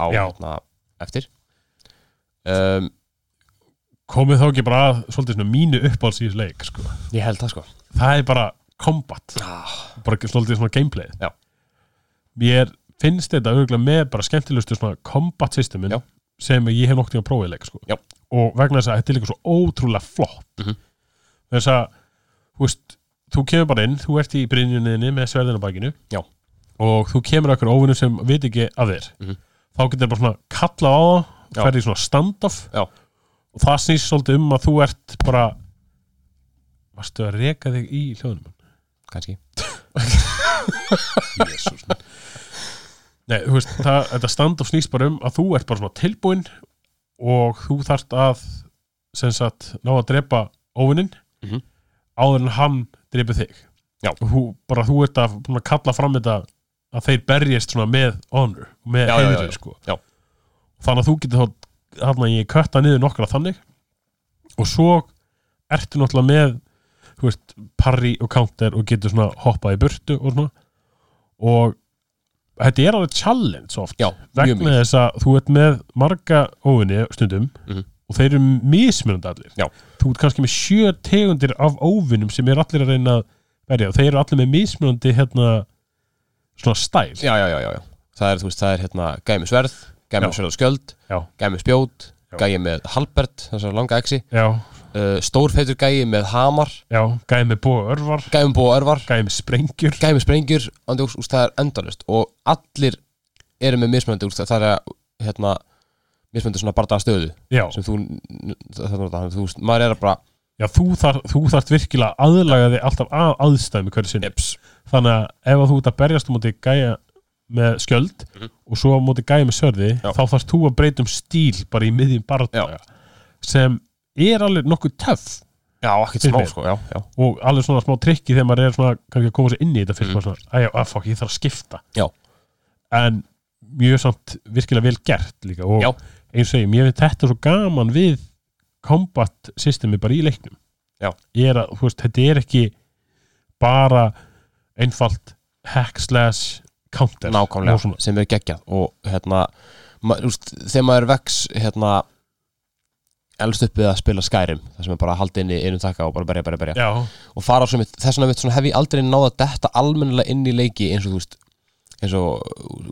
Á, hérna, eftir. Um, komið þá ekki bara að svolítið svona mínu uppáhalds í þessu leik sko. Ég held það, sko það er bara combat ah, bara svolítið svona gameplay Já. mér finnst þetta auðvitað með bara skemmtilegustu svona combat systemin Já. sem ég hef noktið að prófa í leik sko. Og vegna þess að þetta er líka svo ótrúlega flott Mhm. þess að þú veist, þú kemur bara inn þú ert í brynjunniðinni með sverðina bakinu Já. og þú kemur okkur óvinnum sem veit ekki af þér Mhm. þá getur bara svona kalla á það ferði svona standoff. Og það snýst svolítið um að þú ert bara varstu að reka þig í hljóðunum Kannski Jésús Nei, þú veist, það, þetta stand-up snýst bara um að þú ert bara svona tilbúinn og þú þarft að sem sagt, ná að drepa óvinnin Mhm. áður en hann drepi þig Já. og þú, bara þú ert að, kalla fram þetta að þeir berjast svona með honor, með já. sko. Þannig að þú getur þá hann að ég kötta niður nokkra þannig og svo ertu náttúrulega með þú veist, parry og counter og getur svona hoppað í burtu og svona og þetta er alveg challenge oft Já, vegna þess að þú ert með marga óvinni stundum Mhm. og þeir eru mismunandi allir Já. þú ert kannski með sjö tegundir af óvinnum sem er allir að reyna að verja og þeir eru allir með mismunandi hérna svona stæl Já, já, já, já. Það er, þú veist, það er hérna gæmi Já. með og skjöld Já. gæmi með spjót, Já. gæmi með halbert þessar langa exi, uh, stórfeitur gæmi með hamar. Gæði með bóða örvar. Gæmi með búa örvar, gæði með sprengjur. Gæmi með sprengjur andjóks, það er endalist og allir eru með mismunandi, úst, það er hérna, mismunandi svona bardaga stöðu já, sem þú, þú maður er að bara já þú, þar, þú þarft virkilega aðlaga þig alltaf að aðstæðum hverju sinni. Eps. þannig að ef að þú ert að berjast um móti gæja með skjöld Mhm. og svo á móti gæja með sörði Já. þá þarfst þú að breyta um stíl bara í miðjum bardaga sem er alveg nokkuð töff Já, ekkert smá sko, já, já og alveg svona smá trikki þegar maður er svona kannski að koma sér inn í þetta fyrst Mhm. maður svona, að, að fokk, ég þarf að skipta Já. en mjög samt virkilega vel gert líka og eins og segjum, ég veit þetta svo gaman við combat systemi bara í leiknum Já. ég er að, þú veist, þetta er ekki bara einfalt hack slash counter nákvæmlega, svona. sem er geggjað. Og hérna, ma, úst, þegar maður vex hérna elst upp við að spila Skyrim það sem er bara að halda inn í einum taka og bara berja, berja, berja. Já, og fara á sem þess vegna svona hef ég aldrei náða detta almennilega inn í leiki eins og þú veist eins og,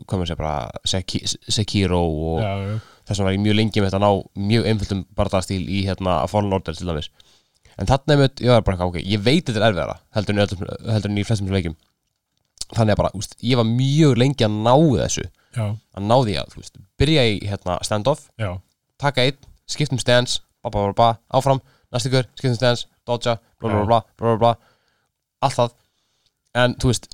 hvað maður segja bara Seki, Sekiro og já, þess vegna var ég mjög lengi með þetta að ná mjög einföldum barðastíl í hérna Fallen Order til dæmis. En þarna er mitt, ég var bara ok, ég veit þetta er erfiðara heldur en, í flestum þessum leikjum þannig að bara, úst, ég var mjög lengi að ná þessu. Já, að ná því að, þú veist, byrja í hérna standoff, taka einn skiptum ba, áfram næstu ykkur, skiptum stance, dodja bla bla bla, bla bla bla allt það, en þú veist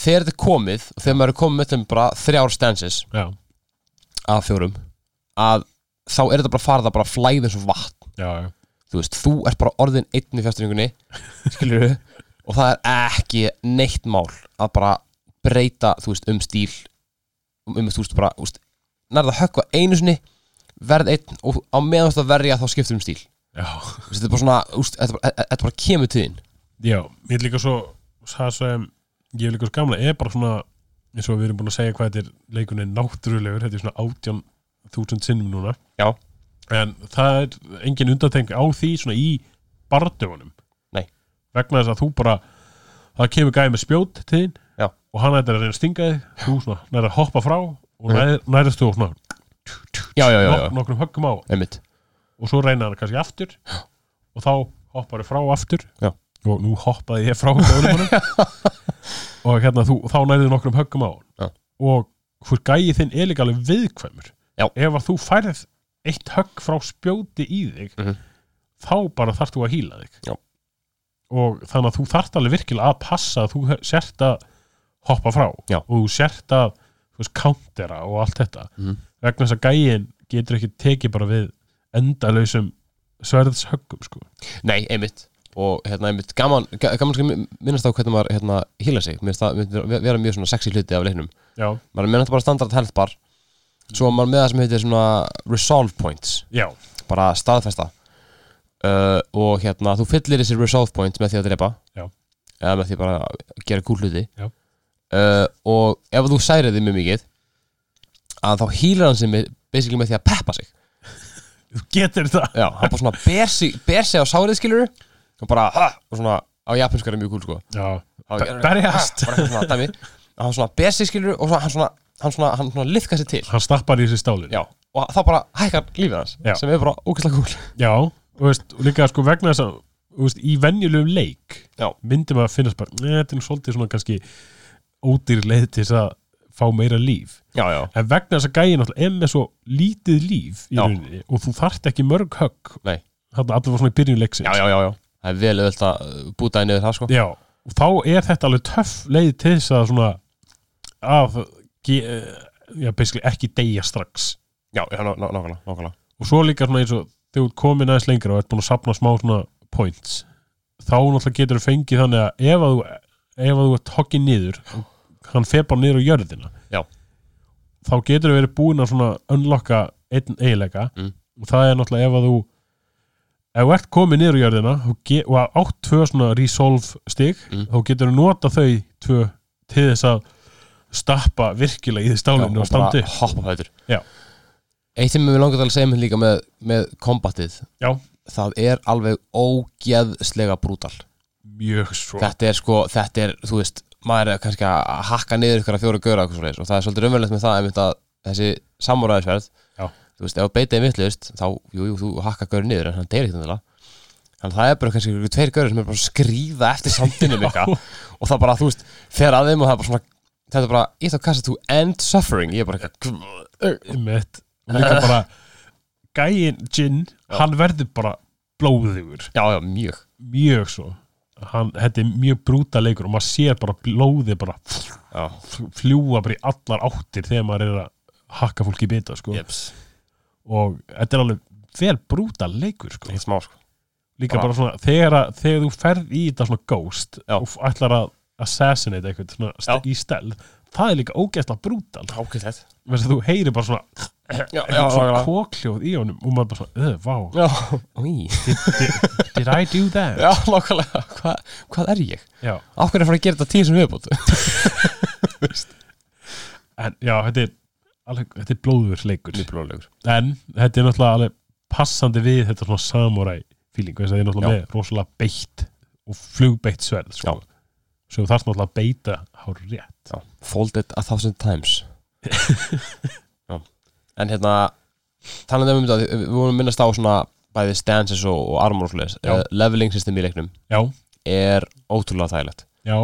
þegar þetta er komið og þegar maður er komið með þeim bara þrjár stances já, af fjórum að þá er þetta bara farið að bara flæða eins og vatn. Já, þú veist, þú ert bara orðin einn í fjárstyrningunni skilur og það er ekki neitt mál að bara breyta, veist, um stíl um, um þú veist, bara, nærða höggva einu sinni verð einn og á meðan þú ert að verja þá skiptur um stíl veist, þetta er bara svona, veist, þetta, bara- þetta bara kemur þín Já, ég er líka svo það sem ég er líka svo gamla er bara svona eins og við erum búin að segja hvað þetta er leikunni náttúrulegur, þetta er svona átján þúsund sinnum núna Já. en það er engin undateng á því svona í bardöfunum. Vegna þess að þú bara það kemur gæði með spjót til þín Já. og hann ætlar að reyna að stinga þig þú svona nærið að hoppa frá og Mhm. nær, nærist þú svona já, já, já, já, nok nokkrum höggum á einmitt og svo reyna hann kannski aftur og þá hoppar þið frá aftur Já. og nú hoppaði ég frá bjóðumunum og hérna þú, þá nærið nokkrum höggum á Já. hann og fyrir gæið þinn er líka alveg viðkvæmur Já. ef að þú færð eitt högg frá spjóti í þig Mhm. þá bara þarft þú að hýla þig Já. Og þannig að þú þarft alveg virkilega að passa að þú sért að hoppa frá Já. og þú sért að þú veist, countera og allt þetta. Mhm. vegna þess að gæin getur ekki tekið bara við endalausum sverðshöggum sko. Nei, einmitt. Og hérna einmitt gaman, ga- gaman skal minnast á hvernig maður hérna hýla sig, minnst það myndi vera mjög svona sexy hluti af leiknum. Já, maður náttúrulega bara standard health bar. Svo maður með það sem heitir svona resolve points, já, bara staðfesta uh, og hérna þú fyllir þessi resolve points með því að drepa. Já. eða með því bara að gera cool hluti. Já. uh, og ef þú særið þig mjög mikið að þá hýlar hann sem basically með því að peppa sig. Þú getur það. Já, hann bara svona ber sig, ber sig á sárið skilur og bara, ha, og svona á japansku er mjög cool sko. Já, Þá- Be- berjast. Ha, bara svona dæmi. Hann svona ber sig skilur og svona, hann svona hann svona, hann svona liðka sig til. Hann stappar í þessi stálin. Já, og þá bara hækkar lífið hans Já. sem er bara ógæslega cool já og, veist, og líka sko vegna þess að veist, í venjulegum leik Já. myndi maður að finnast bara, neða, þetta er svolítið svona kannski ódýr leið til þess að fá meira líf. Já, já, en vegna þess að gæin náttúrulega með svo lítið líf rauninni og þú þarft ekki mörg högg Nei. þarna allir var svona í byrjun leiksins. Já, já, já. Það er vel auðvitað að uh, búta niður það sko. Já, og þá er þetta alveg töff leið til þess að svona að ge, já, basically ekki deyja strax. Já, já, ná- ná- nákvæmlega, nákvæmlega. Og svo líka svona eins og þegar þú komin aðeins lengra og ert búin að sapna smá svona points þá náttúrulega getur þú fengið þannig að ef að þú, ef að þú ert hokkið niður hann fer bara niður á jörðina Já. þá getur þú verið búin að svona unlocka einn eiginleika Mm. og það er náttúrulega ef að þú ef þú ert komið niður á jörðina og átt tvö svona resolve stig Mm. þá getur þú nota þau tvö til þess að stappa virkilega í því stálinu og standi hoppa á fætur Já. Eitt sem við langar að segja mér líka með, með kombatið Já. það er alveg ógeðslega brútal. Mjög svo. Þetta er sko, þetta er, þú veist maður er kannski að hakka niður ykkur að fjóra göra og, það er svolítið raunverulegt með það að þessi samúræðisverð þú veist, ef þú beitið vittlust þá, jú, jú, þú hakka göru niður en hann deyr ekkert endilega. Þannig að það er bara kannski ykkur tveir göru sem er bara að skríða eftir sandinum ykkar og það bara, þú veist, fer að þeim og það er bara svona þetta er bara, ég að kasta to end suffering ég er bara eitthvað líka bara gæin Jin, hann verður bara blóðugur, já, já, mjög mjög svo hann, þetta er mjög brúta leikur og maður sér bara blóði bara já, fljúa bara í allar áttir þegar maður er að hakka fólki í bita sko. jeps, og þetta er alveg vel brúta leikur sko. smá sko líka Bara- bara svona, þegar, þegar þú ferð í þetta svona ghost Já. og ætlar að assassinate eitthvað Já. í stel það er líka ógeðslega brútal. Þú heyrir bara svona, kókljóð í honum og maður bara svona, öð, vá. Í did, did I do that? já, nákvæmlega, Hva, hvað er ég? Já. á hverju er að fara að gera þetta tíu sem viðbót? En já, þetta er, alveg, þetta er blóður leikur. En þetta er náttúrulega alveg passandi við þetta svona samurai feeling þess að það er náttúrulega með rosalega beitt og flugbeitt sverð sko. Svo þarf náttúrulega að beita hár rétt Já, fold it a thousand times. En hérna talandi um þetta, við vorum minnast á svona bæði stances og, og armor og svoleiðis. Já. uh, leveling system í leiknum já, er ótrúlega þægilegt já,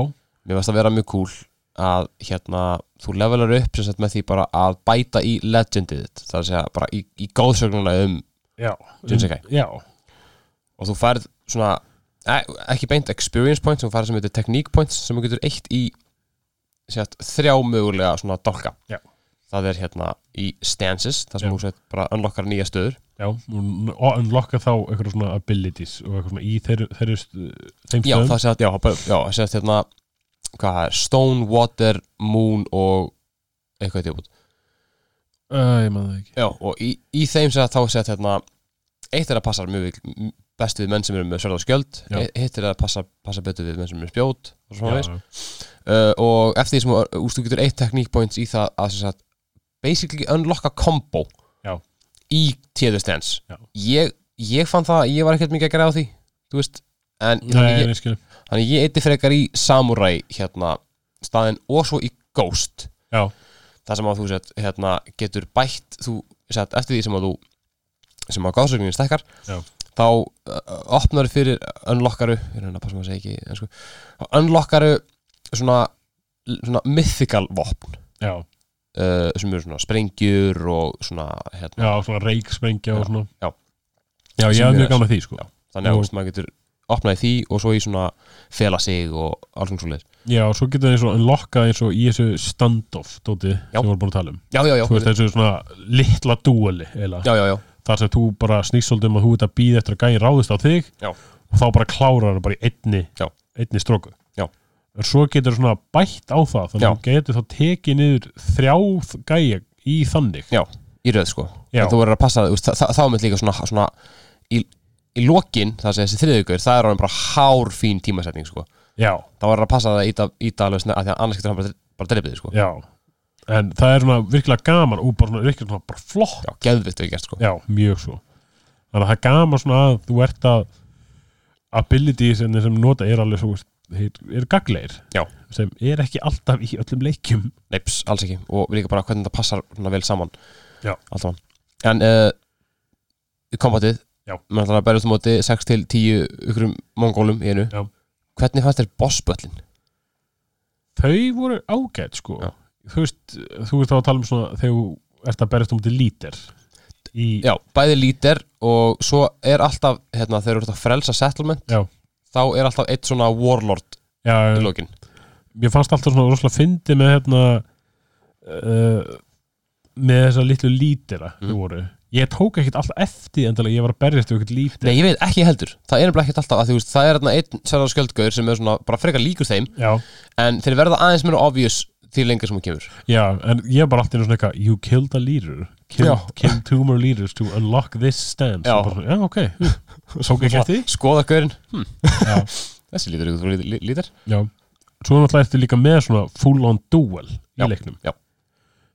Mér varst að vera mjög cool að hérna, þú levelar upp sem sagt með því bara að bæta í legendið það er að segja bara í, í góðsögnuna um já Jinsekai. já, og þú færð svona ekki beint experience points, þú færð sem heitir technique points sem þú getur eitt í sett, þrjá mögulega svona dálka. Já. það er hérna í stances þar sem Já. þú sett bara unlockar nýja stöður. Já og unlocka þá eitthvað svona abilities og eitthvað svona í þeirri, st- þeim já, stöðum. það sett, já, bara- já, sett hérna hvað það er, stone, water, moon og eitthvað tjóput uh, ég maður það ekki. Já, og í, í þeim sett þá sett hérna eitt er að passa mjög best við menn sem eru með sörð og skjöld. Já. hitt er að passa, passa betur við menn sem eru spjót og svona já, uh, og eftir því sem úst, þú getur eitt technique points í það að sagt, basically unlocka combo Já. í tíðu stens ég, ég fann það, ég var ekkert mikið að græða á því þú veist, en Nei, þannig, ég, þannig ég eitti frekar í samurai hérna staðin og svo í ghost. Já, það sem að þú sett, hérna, getur bætt þú sett, eftir því sem að þú sem að gáðsögnin stekkar Já. Þá uh, opnar fyrir unlockaru, ég reyna að passa maður að segja ekki en sko, unlockaru svona, svona mythical vopn. Já, uh, sem eru svona sprengjur og svona hérna, já, svona reiksprengja og svona. já. Já, ég hef mjög gaman því sko. Já. þannig að Og- maður getur opnað í því og svo í svona fela sig og alls svona svoleiðis. Já, og svo getur það eins og unlocka eins og í þessu standoff dóti Já. sem við vorum búin að tala um. Já, já, já, Þú veist þessu svona litla dúali já, já, já, þar sem þú bara snýst svolítið um að þú ert að býða eftir að gæði ráðist á þig Já. og þá bara klárar það bara í einni, einni stróku en svo getur svona bætt á það þannig að þú getur þá tekið niður þrjáð gæja í þannig. Já. í röð sko. Þú verður að passa, það, það, þá er mitt líka svona, svona í, í lokin, það sé þessi þriðugur það er orðin bara hár fín tímasetning sko. Já, þá verður að passa það að íta, íta alveg af því að annars getur hann bara, bara dreipið þig sko en það er svona virkilega gaman og bara svona virkilega svona bara flott já, geðvitt við gert sko Já, mjög svo Þannig að það er gaman svona að þú ert að ability sem þeir sem nota er alveg svo eru gagleir Já. sem er ekki alltaf í öllum leikjum neips, alls ekki, og líka bara hvernig það passar svona vel saman Já. alltaf en uh, kombatið, Já. maður ætlar að berja út á móti 6 til 10 ykkurum mongólum í einu Já. hvernig fannst þér bossböllin? Þau voru ágætt sko Já. Þú veist, þú veist þá að tala um svona þegar þú ert að berjast um til lítir í, Já, bæði lítir og svo er alltaf, hérna, þegar þú ert að frelsa settlement Já. þá er alltaf eitt svona warlord já, í lokin. Mér fannst alltaf svona rosalega fyndi með hérna uh, með þessa litlu lítira Mm. þau voru. Ég tók ekkert alltaf eftir endalega ég var að berjast við ekkert lítir Nei, ég veit ekki heldur, það er nefnilega ekkert alltaf að þú veist, það er einn sérðar skjöldgauður sem er svona bara frekar líkur þeim Já, en þeir verða aðeins mér obvious því lengur sem hún kemur. Já, en ég er bara alltaf svona eitthvað You killed a leader. Killed, killed two more leaders to unlock this stance. Já. Bara, já ok. Tók ekki eftir skoða gaurinn, hm, þessi lítur fyrir lí- lítur. Já. Svo náttúrulega ertu líka með svona full on duel í Já, leiknum. já.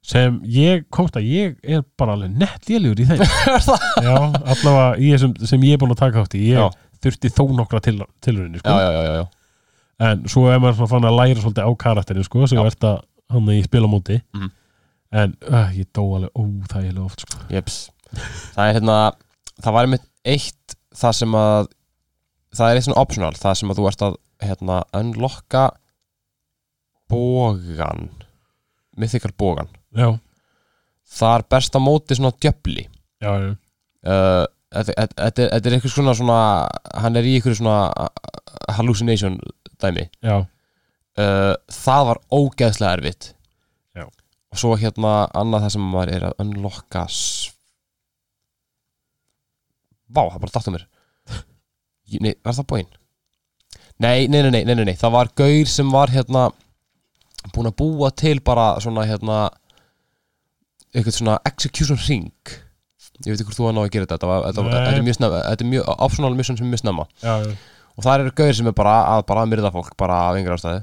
sem ég komst að ég er bara alveg nett lélugur í þeim? Já, allavega í þessum sem ég er búin að taka átt í ég Já. þurfti þó nokkra til, tilrunni sko. En svo er maður svona fann að læra svolítið á karakterin sko, sem verðt að hann í spilamóti Mhm. en uh, ég dó alveg óþægilega oft sko. Það er hérna það var einmitt eitt það sem að það er eitt svona optional það sem að þú ert að hérna unlocka bógan mythikal bógan Já, þar berst á móti svona djöfli. Uh, þetta er- þetta er eitthvað svona, svona hann er í eitthvað svona uh, hallucination dæmi. Uh, það var ógeðslega erfitt. Já. og svo hérna annað það sem maður er að unlocka vá, það bara dáttum mér. Jú, nei, var það bóin? Nei, nei, nei, nei, nei, nei, nei, það var gaur sem var hérna búin að búa til bara svona hérna eitthvað svona execution ring ég veit ekki hvort þú að ná að gera þetta þetta, var, þetta, var, þetta er mjög er mjög optional mission sem er mjög snemma. Já, já. Og það eru gauðir sem er bara að, bara að myrða fólk bara af einhver ástæði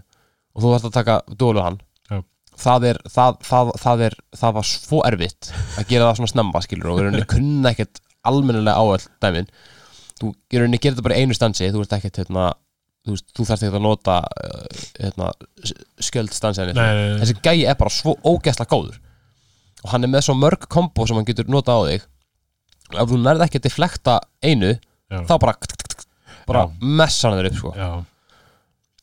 og þú þarfst að taka dólu hann. Já. það er það, það, það er það var svo erfitt að gera það svona snemma skilur og í rauninni kunna ekkert almennilega á all dæmin. Þú í rauninni gerir þetta bara einu stansi þú ert ekkert hérna þú, þú þarfst ekkert að nota uh, hérna, skjöld stansi nei. þessi gæi er bara svo ógæsla góður. Og hann er með svo mörg kombo sem hann getur nota á þig. Og ef þú nærði ekki að deflekta einu Já. þá bara bara Já. messa hann þér upp sko. já.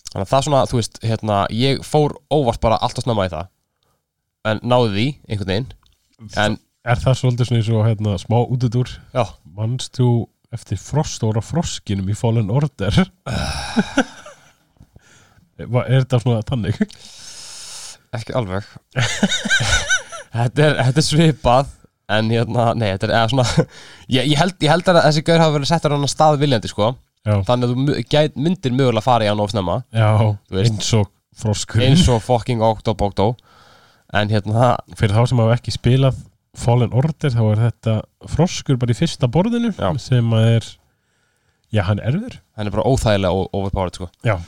þannig að það er svona, þú veist, hérna ég fór óvart bara alltaf snemma í það en náði því einhvern veginn en, Er það svolítið svona eins og hérna, smá útudur já, Manst þú eftir frostóra froskinum í Fallen Order? Va- er þetta svona tannig? ekki alveg þetta, er, þetta er svipað en hérna, nei, þetta er eða svona ég, ég, held, ég held að þessi gaur hafa verið settur hann að stað viljandi, sko Já, þannig að þú gæt, myndir mögulega fara í hann of snemma. Já eins og froskur eins og fucking Octobogdo en hérna, Fyrir þá sem hafa ekki spilað Fallen Order þá er þetta froskur bara í fyrsta borðinu Já. sem að er Já, hann er erður hann er bara óþægilega overpowered, sko. Já,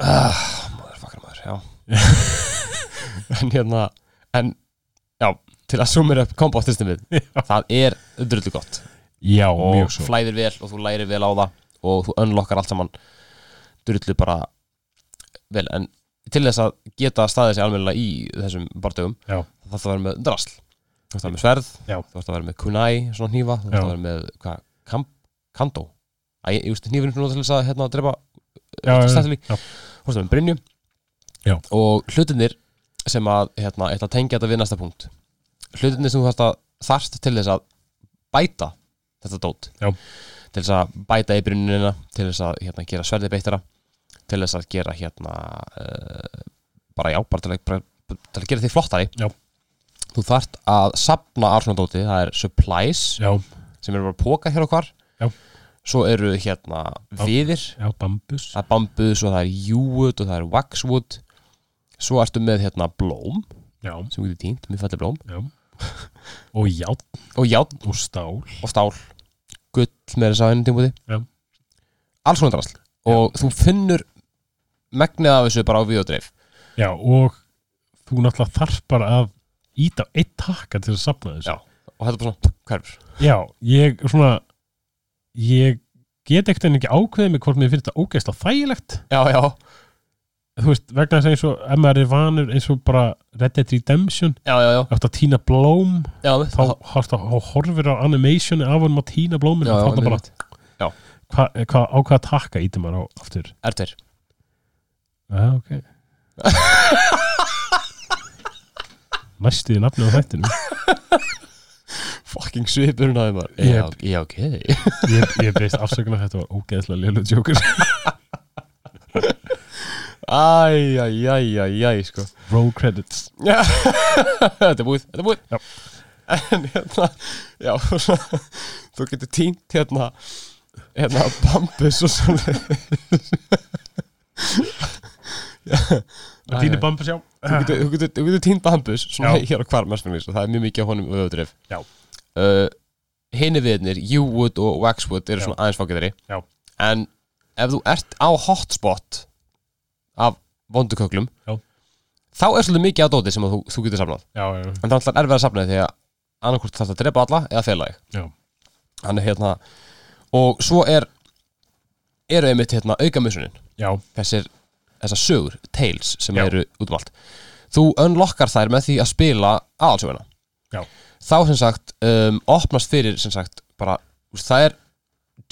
ah, motherfucker maður, já. En hérna en, já, til að sumir upp kombo-systemið, Já. það er drullu gott já og flæðir vel og þú lærir vel á það og þú unlockar allt saman drullu bara vel, en til þess að geta staðið sér almennilega í þessum bardögum Já. þá þarf það að vera með drasl þú þarf að vera með sverð, þú þarf að vera með kunai svona hnífa, þú þarf Já. að vera með hvað, kam, kandó ég veist, nota til þess að hérna, drepa já, stættili, já. þú veist með brynju Já. og hlutinir sem að hérna, ætla að tengja þetta við næsta punkt hlutinir sem þú að þarft til þess að bæta þetta dót. Já. til þess að bæta í brynnina til þess að hérna, gera sverði beittara til þess að gera hérna uh, bara já, bara til að, bara, til að gera því flottari. Já. þú þarft að sapna af svona dóti, það er supplies Já, sem eru bara póka hér og hvar. Svo eru hérna viðir. bambus. Það er bambus og það er júwood og það er waxwood. Svo ertu með hérna blóm Já, sem getur tínt, mjög fættir blóm. Já Og járn. Og járn. Og stál. Og stál. Gull með þess að henni tímúti Já. alls svona drasl. Og þú finnur megnið af þessu bara á videodreif. Já, og þú náttúrulega þarf bara að íta á eitt takka til að sapna þessu. Já. og þetta er bara svona hverfur. Já, ég svona ég get ekkert en ekki ákveðið mig hvort mér finnst þetta ógeðslega þægilegt. Já, já, þú veist, vegna þess að eins og ef maður er vanur eins og bara Red Dead Redemption já, já, já, átt að týna blóm já, þá að þá horfir á animationi af honum að týna blómin og þá er bara, hva, hva, á hvaða takka ítum maður á aftur? R2 Já, ok. Næstuði nafni á þættinu fucking svipurinn á þeim Yep. já, já, ok. Ég, ég beist afsökunar þetta var ógeðslega lélu djókur æj, æj, æj, æj, æj, sko. Roll credits. Þetta er búið, þetta er búið. Já. En hérna, já, svona, þú getur tínt hérna, hérna bambus og svona já, Og Tíni Bambus, já Þú getur, þú getur, þú getur týnt Bambus svona Já. hér hvar mestmenglis og það er mjög mikið á honum Já. uh, Hinni viðnir, U-Wood og Waxwood eru svona aðeins fákæðari Já. En ef þú ert á hotspot af vonduköklum þá er svolítið mikið á dóti sem að þú, þú getur safnað. Já, já, en það er alltaf erfið að safna því að annarkvort þarf að drepa alla eða fela þig. Hérna og svo er eru einmitt hérna þessir, þessar sögur, tales sem Já. eru út um allt. Þú unlockar þær með því að spila aðalsöguna. Þá sem sagt um, opnast fyrir sem sagt bara, það er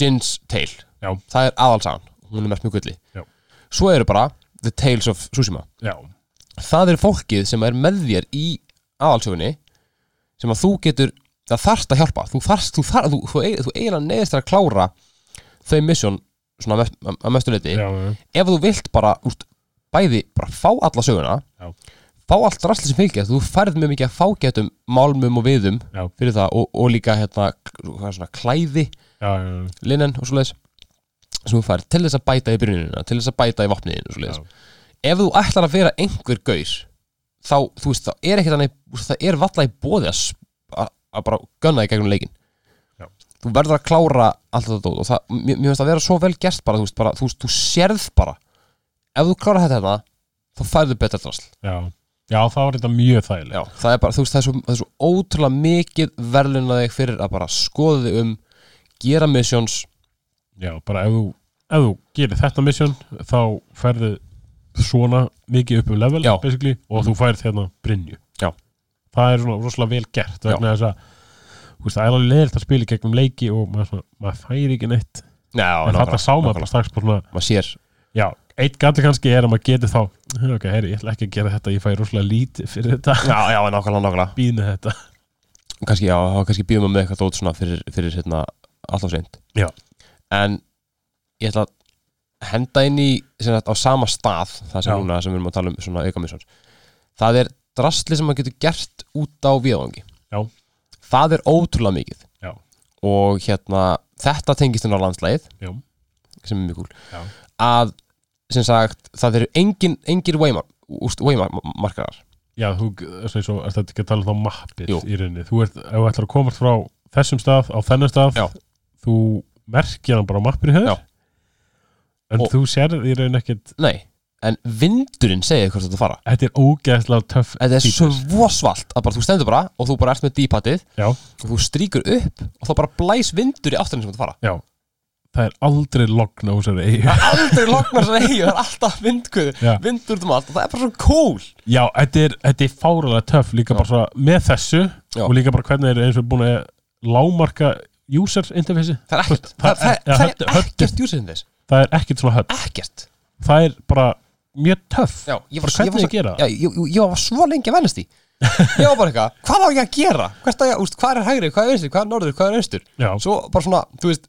Jin's tale, Já. það er aðalsagan. Hún er mest mjög gulli. Svo eru bara The Tales of Tsushima. Já, það er fólkið sem er með þér í aðalsögunni sem að þú getur það þarft að hjálpa. Þú þarft, þú þarft, þú, þú, þú, þú eiginlega neðist að klára þau mission svona mest- að mestu leiti já, já, ef þú vilt bara úst, bæði bara fá alla söguna Já. fá allt rastli sem fylgja þú færð mjög mikið að fágætum málmum og viðum Já. fyrir það og, og líka hérna, svona, klæði, já, já, linen og svoleiðis sem þú færð til þess að bæta í byrjunina til þess að bæta í vopniðin og svoleiðis. Já, ef þú ætlar að vera einhver gaur þá, þú veist, það er ekkert það er valla í bóði að, að, að bara gunna í gegnum leikin Já. þú verður að klára allt þetta og það, mér, finnst að vera svo vel gert bara, þú veist, bara, þú, veist, þú sérð bara. Ef þú klára þetta hérna þá færðu betra drasl. Já, já, það var þetta mjög þægilega Já, það er bara, þú veist, það er svo, það er svo ótrúlega mikið verðlunað þig fyrir að bara skoða þig um gera missions Já, bara ef þú, ef þú gerir þetta mission þá ferðu svona mikið upp um level Já. basically, og þú færð hérna Brynju. Já. það er svona rosalega vel gert vegna þess að þú veist, það er alveg leðilt að spila í gegnum leiki og maður, svona, maður færi ekki neitt. Já, en þetta sá maður bara strax bara svona maður sér. Já, eitt galli kannski er að maður getur þá ok, heyri, ég ætla ekki að gera þetta, ég fæ rosalega lítið fyrir þetta, Já, já, nákvæmlega, nákvæmlega. Býð með þetta. Kannski, já, þá kannski býðum við með eitthvað dót svona fyrir, fyrir hérna, alltaf seint. Já. En ég ætla að henda inn í sagt, á sama stað það sem núna sem við erum að tala um svona auka missions það er drastli sem maður getur gert út á viðvangi það er ótrúlega mikið Já. og hérna þetta tengist inn á landslægið Já. sem er mjög Já. að sem sagt það eru engin, úst, waymarkarar já, þú, svo, er þetta ekki að tala um þá mappið Jú. í rauninni, þú ert, ef þú ætlar að komast frá þessum stað á þennan stað Já. þú merkir hann bara á mappinu hér Já. en Og- þú sérð í rauninni ekkert nei, en vindurinn segir hvort þetta fara þetta er ógeðslega töff Þetta er svo svalt að bara þú stendur bara og þú bara ert með dípatið og þú stríkur upp og þá bara blæs vindur í áttunni sem þetta fara Já, það er aldrei logn á þessari eigu Það er aldrei loknar sem eigi, það er alltaf vindkuð Já. vindur um allt það er bara svo cool Já, þetta er, þetta er fáralega töff líka Já. bara svona með þessu Já. og líka bara hvernig þeir eru eins og búin að lámarka user interface Það er ekkert, Það- það, það, það, er ekkert júsinn þess það er ekkert svona höfn, Ekkert. Það er bara mjög töff. Já, ég var, ég var, gera? já, ég, ég, var svo lengi að vennast í. Ég var bara eitthvað, hvað á ég að gera? Að ég, úst, hvað er hægri, hvað er vinstri, hvað er norður, hvað er austur? Já, Svo bara svona, þú veist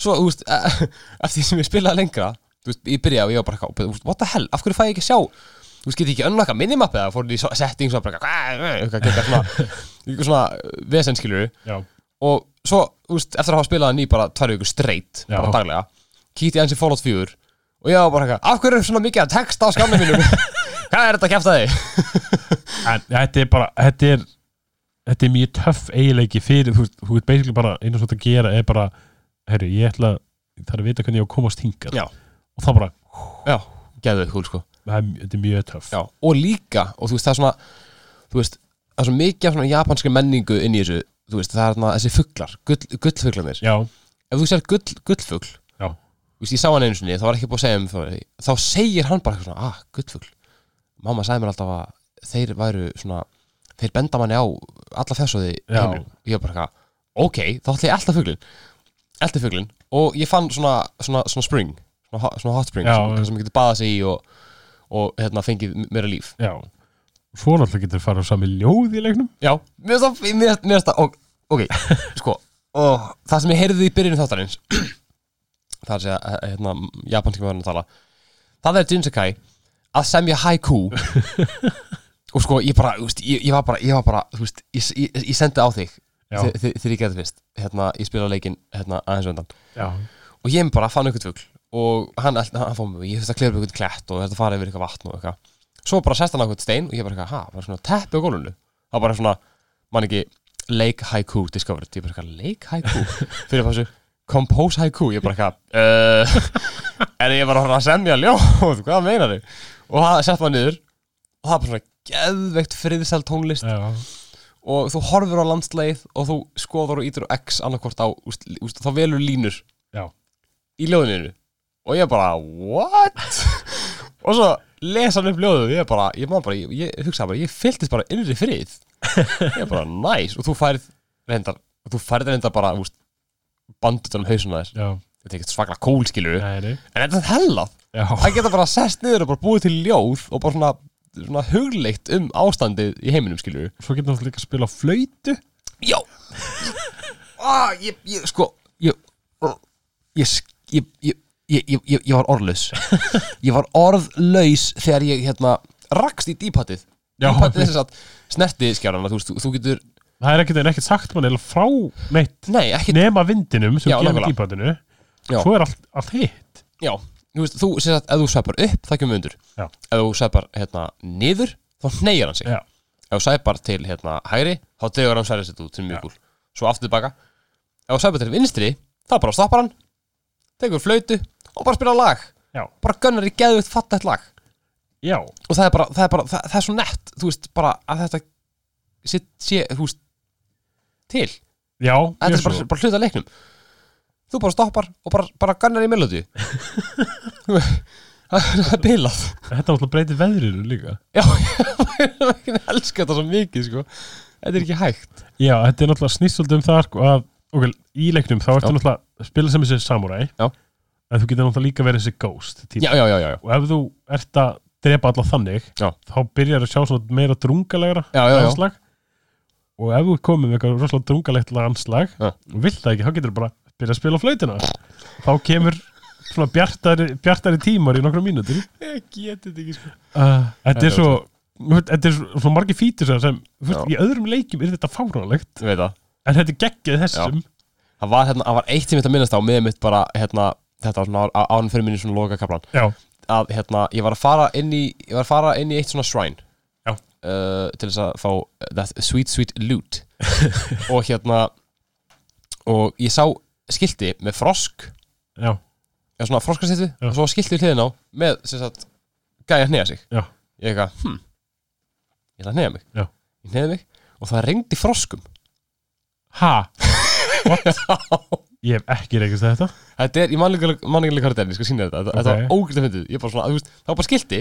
Svo, þú veist, eftir sem ég spilaði lengra Þú veist, ég byrjaði og ég var bara eitthvað What the hell, af hverju fæ ég ekki að sjá? Þú veist, get ég ekki önnaka minimappi eða fór í eitthvað svona Eitthvað svona vesenskilur já, Og svo, þú veist, eftir að hafa spilað hann í bara tvær vikur Já. bara daglega ég eins í Fallout 4 Og ég var bara eitthvað, af hverju er svona mikið að texta á skamna mínum? Hvað er þetta að kæfta þig? en þetta er bara þetta er, þetta er mjög töff eiginleiki fyrir, þú veist, þú veist basically bara einu svo þetta að gera er bara herri, ég ætla, það er að vita hvernig ég á að komast hingað. Og það bara, Já, þig, cool sko. Þetta er mjög töff. Já, og líka, og þú veist, það er svona þú veist, það er svo mikið af svona japanski menningu inn í þessu, þú veist, það er svona þessi fuglar, gull, gullfuglarnir. Já, ef þú sér gull, gullfugl Já. þú veist, ég sá hann einu sinni, það var ekki búið að segja um það þá segir hann bara eitthvað svona, ah, gullfugl. Mamma sagði mér alltaf að þeir væru svona, þeir benda manni á alla Já. heiminum ég var bara eitthvað, ok, þá ætla ég alltaf fuglin eldi fuglin, og ég fann svona, svona, svona spring svona, hot- svona hot spring, Já. sem, sem getur baðað sig í og, og hérna, fengið meira líf. Já svo náttúrulega getur fara á sami ljóð í leiknum. Já, mér finnst það, það, ok, sko, og það sem ég heyrði í byrjunum þáttarins, það er að segja, hérna, japanski maðurinn að tala, það er Jinsekai að semja haiku, og sko, ég bara, þú veist, ég, ég var bara, ég var bara, þú veist, ég, ég, ég sendi á þig þegar ég gerði fyrst, hérna, ég spila leikinn, hérna, aðeins á undan, já, og ég bara fann einhvern fugl, og hann, hann, hann fór mig, ég þurfti að klera upp einhvern klætt og þetta fara yfir eitthvað vatn og eitthvað, svo bara sest hann á eitthvað stein og ég bara eitthvað, ha, var svona teppi á það var bara svona, man ekki Lake Haiku Discovered, ég bara eitthvað Lake Haiku, fyrir þessu Compose Haiku, ég bara eitthvað uh, er ég bara að semja ljóð, hvað meinar þið? Og það sett maður niður og það bara svona geðveikt friðsæl tónlist. Já, og þú horfir á landsleið og þú skoður og ítur á X annarkvort á, úst, úst, þá velur línur já, í ljóðinu. Og ég bara, what? Og svo lesa hann upp ljóðu ég bara, ég bara, ég, ég hugsaði bara ég fylltist bara innri frið. Ég bara, nice, og þú færið reyndar, og þú færið reyndar bara, úst bandut um hausuna þess, þetta er ekkert svakla cool skilur nei, en þetta er hellað, það geta bara sest niður og bara búið til ljóð og bara svona, svona hugleikt um ástandið í heiminum skilur svo getur það líka að spila flöytu Já. Ah, ég, ég, sko ég, ég, ég, ég, ég, ég, var orðlaus Ég var orðlaus þegar ég hérna rakst í dýpatið. Dýpatið þess að snerti skjárana þú, þú, þú getur, Það er ekkert, ekkert sagt mann eða frá neitt nei ekki nema vindinum sem Já, kemur nákvæmlega. dýpatinu Já. svo er allt, allt hitt Já, þú veist, þú sér að ef þú sveipar upp það kemur undur Já. Ef þú sveipar hérna niður þá hneyjar hann sig Já. Ef þú sveipar til hérna hægri þá tegur hann særið sitt út til mjög Já. kúl Svo aftur tilbaka Ef þú sveipar til vinstri þá bara stoppar hann tegur flöytu og bara spila lag. Já. bara gunnar í geðvitt fatta lag. Já, og það er bara, það er bara, það, það er svo nett þú veist, bara að þetta sé, sé þú veist, til. Já, þetta mjög er bara, svo. bara hluta leiknum. Þú bara stoppar og bara, bara gunnar í melodi það er bilað. Þetta náttúrulega breytir veðrinu líka. Já, ég elska þetta svo mikið sko. þetta er ekki hægt. Já, þetta er náttúrulega snýst svolítið um það sko, að, ok, í leiknum þá ertu Já. náttúrulega að spila sem þessi samurai. Já. En þú getur náttúrulega líka verið þessi ghost já, já, já, og ef þú ert að drepa alla þannig Já. þá byrjar að sjá svona meira drungalegra Já, já, já. anslag og ef þú komið með eitthvað rosalega drungalegt anslag Já. og vill það ekki, þá getur þú bara að byrja að spila á flautina þá kemur svona bjartari, bjartari tímar í nokkra mínútur ég geti þetta ekki sko. uh, þetta Þetta er svo þetta er svo, margir fítur sem, Já. í öðrum leikjum er þetta fáránlegt en þetta er geggjað þessum það var, hérna, það var eitt sem að minnast á með mitt bara hérna, þetta var svona ánum fyrir minni svona loka kaplan já, að hérna, ég var að fara inn í ég var að fara inn í eitt svona shrine. Já. uh, til þess að fá that sweet sweet loot. Og hérna og ég sá skilti með frosk. Já, eða svona froskastýttu Já. og svo var skilti við hliðin á með sem sagt gæja hnega sig. Já. ég eitthvað, hm ég ætla að hnega mig. Já. ég hnega mig og það reyndi froskum. Ha ég hef ekki reykist þetta. Þetta er, ég man ekki alveg hvað þetta er ég skal sína þetta, þetta, þetta Ok. var ógæst að fyndið. Ég bara svona, þú veist, það var bara skilti.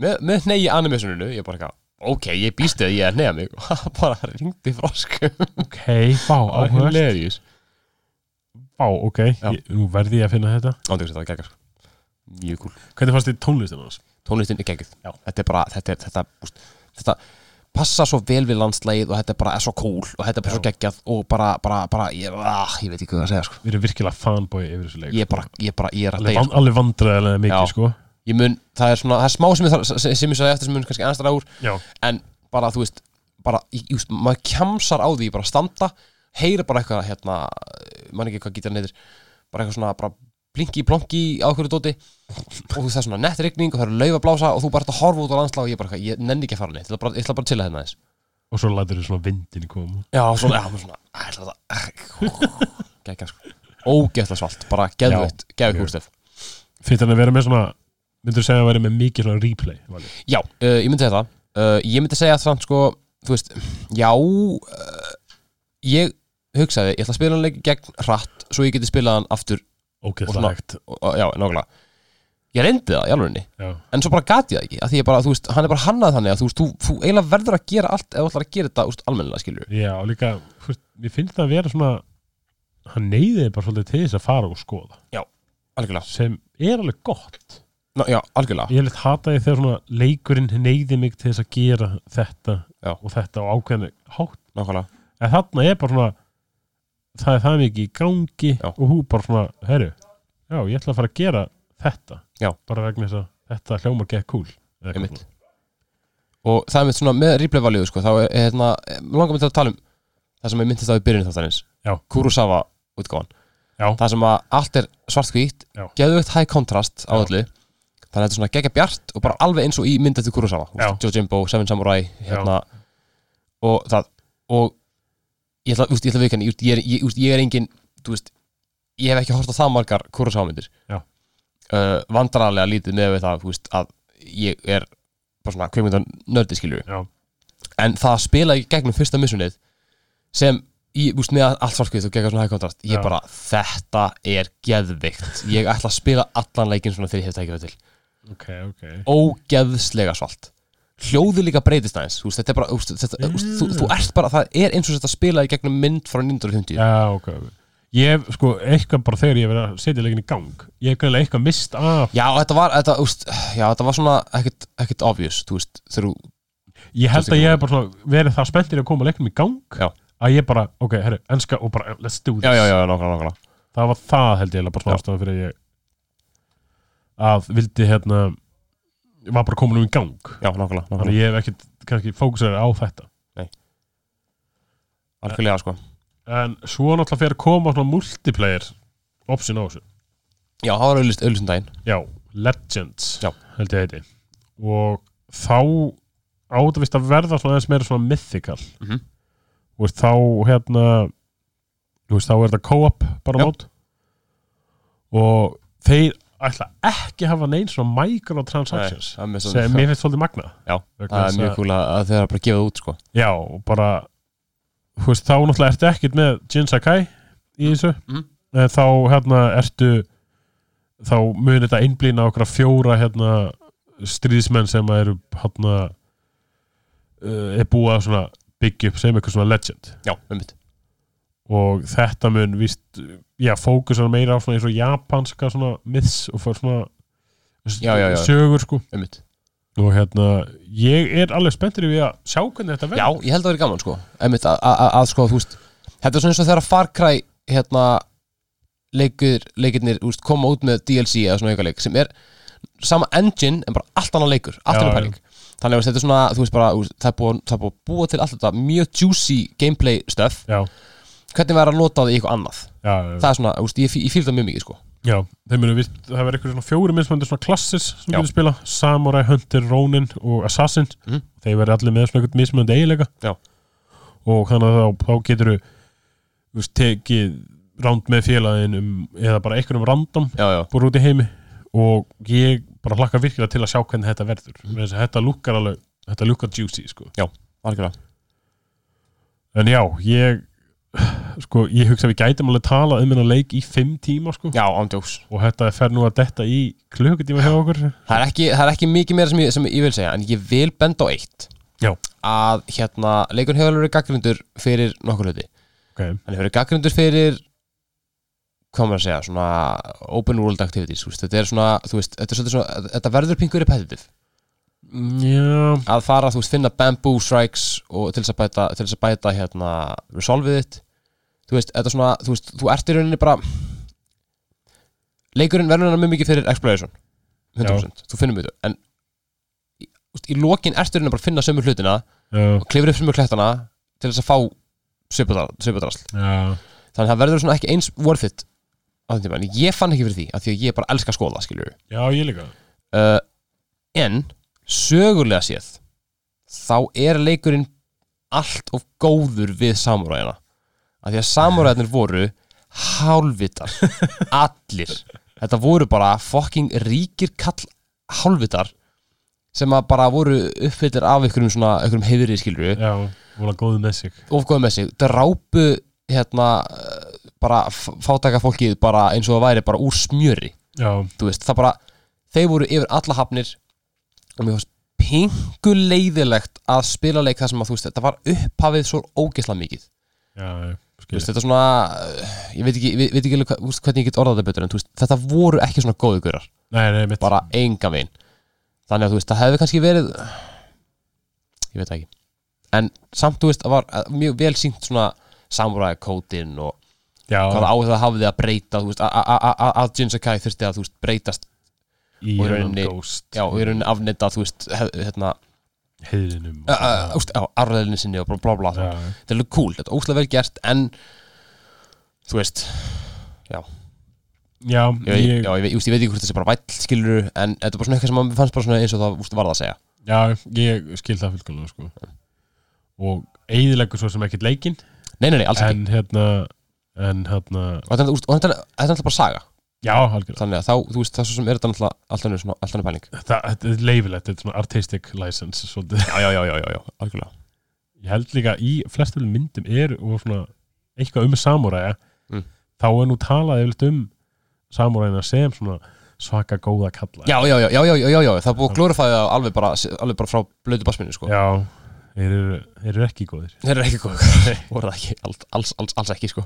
Með, með hnegi animationinu, ég bara eitthvað ok, ég býstu að ég er hnega mig. Og það bara ringdi froskum. Ok, vá, áhugast vá, ok, ég, nú verði ég að finna þetta. Ándjóks, þetta var geggar mjög cool, hvernig fannst þið tónlistin hans? tónlistin er Já. þetta er bara, þetta er, þetta, úst, þetta passa svo vel við landslægið og þetta er bara er svo cool og þetta er bara svo geggjað og bara, bara, bara, ég, ah, ég veit ekki hvað að segja sko. við erum virkilega fanboy yfir þessu leik ég er bara, ég er bara, ég er að deyja van, alveg vandræðilega mikið sko. Ég mun, það er svona, það er smá sem ég, þarf- sem ég sagði eftir sem mun kannski ennstara úr. Já, en bara þú veist bara, ég, veist, maður kjamsar á því bara standa, heyra bara eitthvað hérna, mann ekki hvað gítar neyðir bara eitthvað svona, bara blinki blonki á hverju dóti og þú það er svona nett rigning og það eru lauf að blása og þú bara ert að horfa út á landslag og ég bara, ég nenni ekki að fara neitt. Ég ætla bara, að hérna þess og svo lætur þið svona vindin koma. Já, svona, já, svona, "Æ, ég ætla það gegga sko, ógeðslega svalt bara geðveitt, geðveitt hústef finnst hann að vera með svona myndur segja að vera með mikið svona replay Valur? Já, uh, ég myndi það. Uh, Ég myndi segja það sko Þú veist, já uh, Ég hugsaði, ég ætla að spila hann leik gegn hratt Svo ég geti spilað hann aftur ógeðslega hægt og, og, Já, nákvæmlega. Ég reyndi það í alvegni já, En svo bara gat ég það ekki Því ég bara, þú veist, hann er bara hannað þannig að Þú veist, þú, þú eiginlega verður að gera allt Ef þú ætlar að gera þetta, úst, almennilega, skilur já, og líka þú veist, mér finnst það að vera svona hann neyðið bara svolítið til þess að fara og skoða. Algjörlega, sem er alveg gott. Ná, já, algjörlega. Ég hef litt hata því þegar svona leikurinn neyði mig til þess að gera þetta Já. og þetta á ákveðinu hátt. Nákvæmlega, en þarna er bara svona það er það mikið í gangi Já. og hún bara svona, herru já, ég ætla að fara að gera þetta Já. bara vegna þess að þetta hljómar gekk cool. Og það er mitt svona með replay value sko, þá er hérna, mér langar mig til að tala um það sem ég myndist á í byrjun þáttanins. Kurosawa útgáfan Já. það sem að allt er svart hvít Já. geðvögt high contrast á öllu þannig að þetta er svona geggja bjart og bara alveg eins og í mynd eftir Kurosawa veist, Jojimbo, Seven Samurai hérna, og það og ég ætla, úst, ég ætla að viðkenni ég, ég, úst, ég er engin þú veist, ég hef ekki hort á það margar Kurosawa myndir Já. uh, vandræðarlega lítið með það veist, að ég er bara svona kveimundar nördi skilur Já. en það að spila í gegnum fyrsta missunnið sem í, úst, með allt svartkvist og geggar svona high contrast. Ég Já. bara, þetta er geðvikt ég ætla að spila allan leikinn svona þegar ég hef tækið það til. Ok, ok. Ógeðslega svalt hljóði líka breytist aðeins. Þetta er bara, veist, þetta, þú, veist, þú, þú ert bara, það er eins og þetta spila í gegnum mynd frá 1950 Já, ok, Ég hef, sko, eitthvað bara þegar ég hef verið að setja leikin í gang Ég hef greinlega eitthvað mist af Já, þetta var, þetta, úst, já, þetta var svona ekkert, ekkert obvious, þú veist, þegar þú Ég held að ég hef bara svona verið það spenntir að koma leiknum í gang Já. Að ég bara, ok, herru, enska og bara, let's do this Já, já, já, nákvæmlega, nákvæmlega. Það var það held ég bara svona Já. ástæðan fyrir ég Að vildi, hérna Var bara komin um í gang. Já, nákvæmlega, Þannig að nákvæmlega, ég hef ekkert, kannski fókusar á þetta. Algjörlega, sko. En svo náttúrulega fyrir að koma svona multiplayer option á þessu. Já, það var auðlist, auðlistum daginn. Já, Legends Já. held ég heiti. Og þá átta vist að verða svona aðeins meira svona mythical. Mhm. og veist, þá hérna veist, þá er þetta co-op bara mót. Og þeir ætla ekki að hafa neinn svona microtransactions sem mér finnst svolítið magna Já, það er mjög cool að, að þeir eru bara gefa út, sko. Já, og bara þú veist, þá náttúrulega ertu ekkert með Jin Sakai í þessu. Mhm. en þá hérna ertu þá munir þetta einblýna okkur fjóra hérna stríðismenn sem eru hérna uh, er búið að svona byggja upp sem eitthvað svona legend. Já, um mitt og þetta mun víst já, fókusar meira á svona eins og japanska svona myths og fyrir svona Já, já, já. sögur sko. Um mitt og hérna, ég er alveg spenntur við að sjá hvernig þetta Já, verður ég held að það verið gaman, sko. Einmitt, að, að, að, sko, þú veist Þetta er svona eins og þegar Far Cry, hérna leikur, leikirnir, þú veist, koma út með DLC eða svona auka sem er sama engine en bara allt annað leikur, allt Já, annað já. pæling. Þannig að þetta er svona, þú veist bara, það, er búið, er að búa til allt þetta mjög juicy gameplay stuff. Já, Hvernig verður að nota það í eitthvað annað? Já, Það er svona, veist, ég, ég fíl það mjög mikið, sko. Já, þeir munu vist, það verður eitthvað svona fjóri mismöndir svona klassis sem Já. getur spila. Samurai, Hunter, Ronin og Assassin. Mhm. þeir verður allir með svona eitthvað mismöndi eiginleika. Já. og þannig að þá, þá getur þú tekið ránd með félagin um, eða bara einhvern um random Já, já, búið út í heimi. Og ég bara hlakka virkilega til að sjá hvernig þetta verður. Mm. að þetta lukkar alveg þetta lukkar juicy sko. Algjörlega. En já, ég sko, ég hugsa að við gætum alveg tala um hennar leik í fimm tíma sko. Já, ándjóks og þetta fer nú að detta í klukkutíma hjá okkur. Það er, ekki, það er ekki mikið meira sem ég, sem ég vil segja en ég vil benda á eitt. Já. að hérna, leikur hefur verið gaggrindur fyrir nokkur hluti. Okay. hann hefur verið gaggrindur fyrir hvað maður að segja, svona open world activities, veist, þetta er svona, þú veist, þetta, er svona, þetta verður pingur repetitive. Já, að fara, þú veist, finna bamboo strikes og til þess að bæta, til þess að bæta hérna, resolveið þitt þú veist, þetta er svona, þú veist, þú ert í rauninni bara leikurinn verður hann mjög mikið fyrir exploration. 100%, þú finnum við en í, í lokin ertu í rauninni bara að finna sömu hlutina já, og klifur upp sömu klettana til þess að fá svipadrasl já. Þannig að það verður svona ekki eins worth it á þeim tíma, en ég fann ekki fyrir því af því að ég bara elska að skoða, skiljur Já, ég líka. Uh, en sögulega séð þá er leikurinn allt of góður við samúræðina af því að samúræðinir voru hálfvitar. Allir. Þetta voru bara fucking ríkir kall hálfvitar sem að bara voru uppfyllir af einhverjum svona, einhverjum heiðri skilur Já, vola góðu með sig. Ofgóðu með sig, drápu hérna uh, bara fátæka fólkið bara eins og það væri bara úr smjöri. Já, þú veist, það bara þeir voru yfir alla hafnir og mér fannst pingu leiðilegt að spila leik það sem að þú veist, þetta var upphafið svo ógeðslega mikið. Já, já veist, þetta er svona, uh, ég veit ekki, veit ekki hvernig ég get orðað þetta betur en veist, þetta voru ekki svona góðu gurar, bara enga veginn. Þannig að þú veist, það hefði kannski verið ég veit ekki. En samt, þú veist, það var uh, mjög vel sínt svona samurai kódin og Já, hvað á það hafði að breyta að- Jin Sakai þurfti að þú veist, breytast í rauninni- Ghost. Já, og í rauninni afnita, þú veist, hérna Heiðinum á arðaðlinni sinni og blá blá blá þetta er alveg cool, þetta er óslega vel gert en þú veist, já. Já, ég, ég, já, ég, veit- ég veit ekki hvort það sé bara væll skilur en þetta er bara svona eitthvað sem maður fannst bara svona eins og það úst, varð að segja. Já, ég skil það fullkomlega sko. og eigðilegur svo sem ekkert leikinn. Nei, nei, nei, alls ekki. En hérna en hérna, og þetta er alltaf bara saga já, algjörlega þannig að þá, þú veist, það sem er þetta alltaf alltaf önnur svona- allt annað pæling þetta, þetta er leifilegt, þetta er svona artistic license svolítið. já, já, já, já, já, já, algjörlega ég held líka í flestum myndum er og svona eitthvað um samúræja Mm. þá er nú talað yfirleitt um samúræjina sem svona svaka góða kalla já, já, já, já, já, já, já, það er búið að glórifæða það alveg bara, alveg bara frá blödu basminu sko. Já, þeir eru, þeir eru ekki góðir þeir eru ekki góð voru það ekki, alls, alls, alls, alls ekki sko.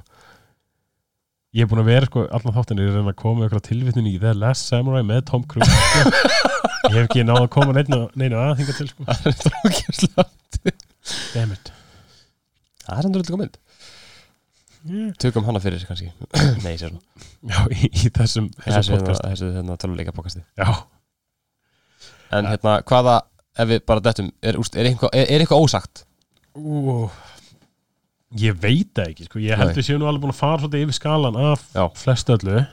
Ég er búin að vera sko allan þáttin ég er að koma með eitthvað tilvitnun í The Last Samurai með Tom Cruise sko. Ég hef ekki náð að koma neina, neina aðhinga til sko. Það er strókjuslega Damn it. Það er endur eitthvað mynd. Tökum hana fyrir kannski. Nei, sér svona. Já, í, í þessum, þessu, þessum hérna, podcast. þessu hérna, töluleika podcasti. Já, en hérna, hvaða, ef við bara dettum er, er, er, eitthvað ósagt? Ú, Ég veit það ekki sko. Ég held við séum nú alveg búin að fara svolítið yfir skalan af Já. flest öllu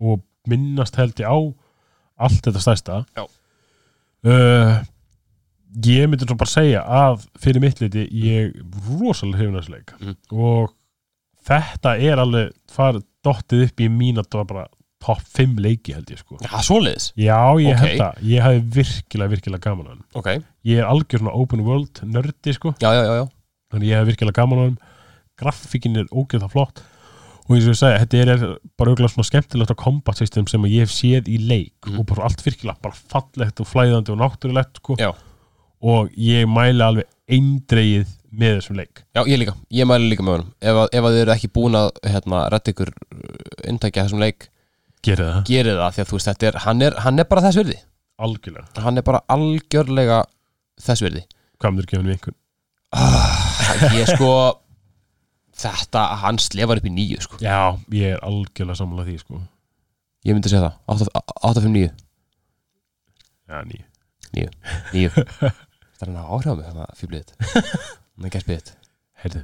og minnast held ég á allt þetta stærsta. Uh, Ég myndi svo bara segja að fyrir mitt liti ég rosalega hrifin af þessu leik. Mhm. og þetta er alveg farið dottið upp í mín að það var bara topp 5 leiki held ég sko. Já, svoleiðis? Já, ég Ok. held það, ég hafði virkilega, virkilega gaman hann ok, Ég er algjör svona open world nördi sko. Já, já, já, já þannig ég hef virkilega gaman á þeim grafíkin er ógeð það flott. Og eins og ég segi, þetta er bara auðvitað svona skemmtilegt combat system sem ég hef séð í leik. Mhm. og bara allt virkilega bara fallegt og flæðandi og náttúrulegt sko. Og ég mæli alveg eindreið með þessum leik. Já, ég líka, ég mæli líka með honum. Ef, að, ef að þið eru ekki búin að hérna, redda ykkur inntækja þessum leik gerið það, gerið það, því að þú veist, þetta er hann er, hann er bara þess virði. Algjörlega. Hann er bara algjörlega þess myndir gefa henni einhvern? Ah, Ég sko Þetta, hann slefar upp í nýju sko. já, ég er algjörlega sammála því sko. Ég myndi segja það, 859 já, ný Nýju Það er hann að áhrifða mig, þannig að þitt. Það er gæst þitt. Heyrðu.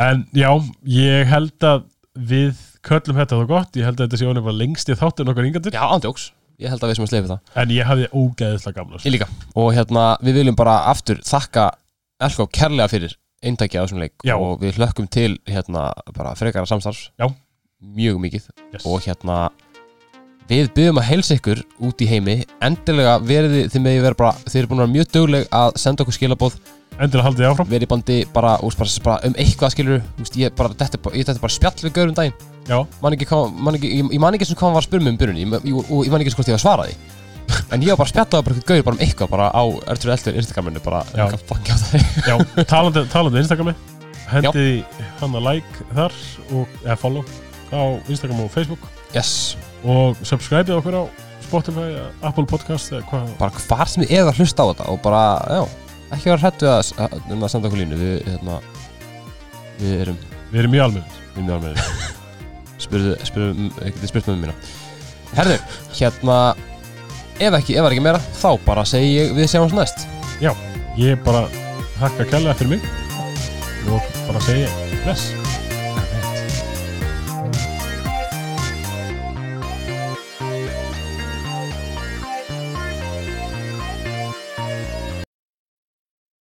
En já, ég held að við köllum þetta þá gott. Ég held að þetta sé bara lengst í þáttin okkar yngandur Já, ándjóks, ég held að við sem að slefi það en ég hafði ógeðislega gamla Ég líka. Og hérna, við viljum bara aftur þakka Elko kærlega fyrir eintækja á þessum leik Já. og við hlökkum til hérna bara frekara samstarfs. Já. mjög mikið. Yes. og hérna við byggjum að heilsa ykkur út í heimi. Endilega verið þið með vera bara þið eru búin að vera mjög dugleg að senda okkur skilabóð endilega haldið áfram. Verið í bandi bara, úst, bara, bara um eitthvað skilur úst, ég bara þetta er bara, ég, þetta er bara spjall við gaurum daginn. Já, man ekki, hvað- man ekki, ég, ég man ekki sem hvað hann var að spyrja mig um byrjunni ég, ég, og ég man ekki sem hvort ég var að svara því en ég var bara að spjallaði bara eitthvað gaur bara um eitthvað bara á Ertur Eltur Instagraminu bara Já. eitthvað fucking á það já, talandi, talandi Instagrami hendið í hann að like þar og, eða follow á Instagram og Facebook. Yes. Og subscribeið okkur á Spotify, Apple Podcast eða hvað. Bara hvar sem þið eða hlusta á þetta og bara, já, ekki vera hrættu að, að, um að senda okkur línu. Við, hérna, við erum við erum mjög almennt við erum mjög alveg spurðu, spurðu, ekkert spurt með mína. Herðu, hérna ef ekki, ef það er ekki meira, þá bara segi ég við sjáum næst. Ég bara þakka kærlega fyrir mig og bara segja bless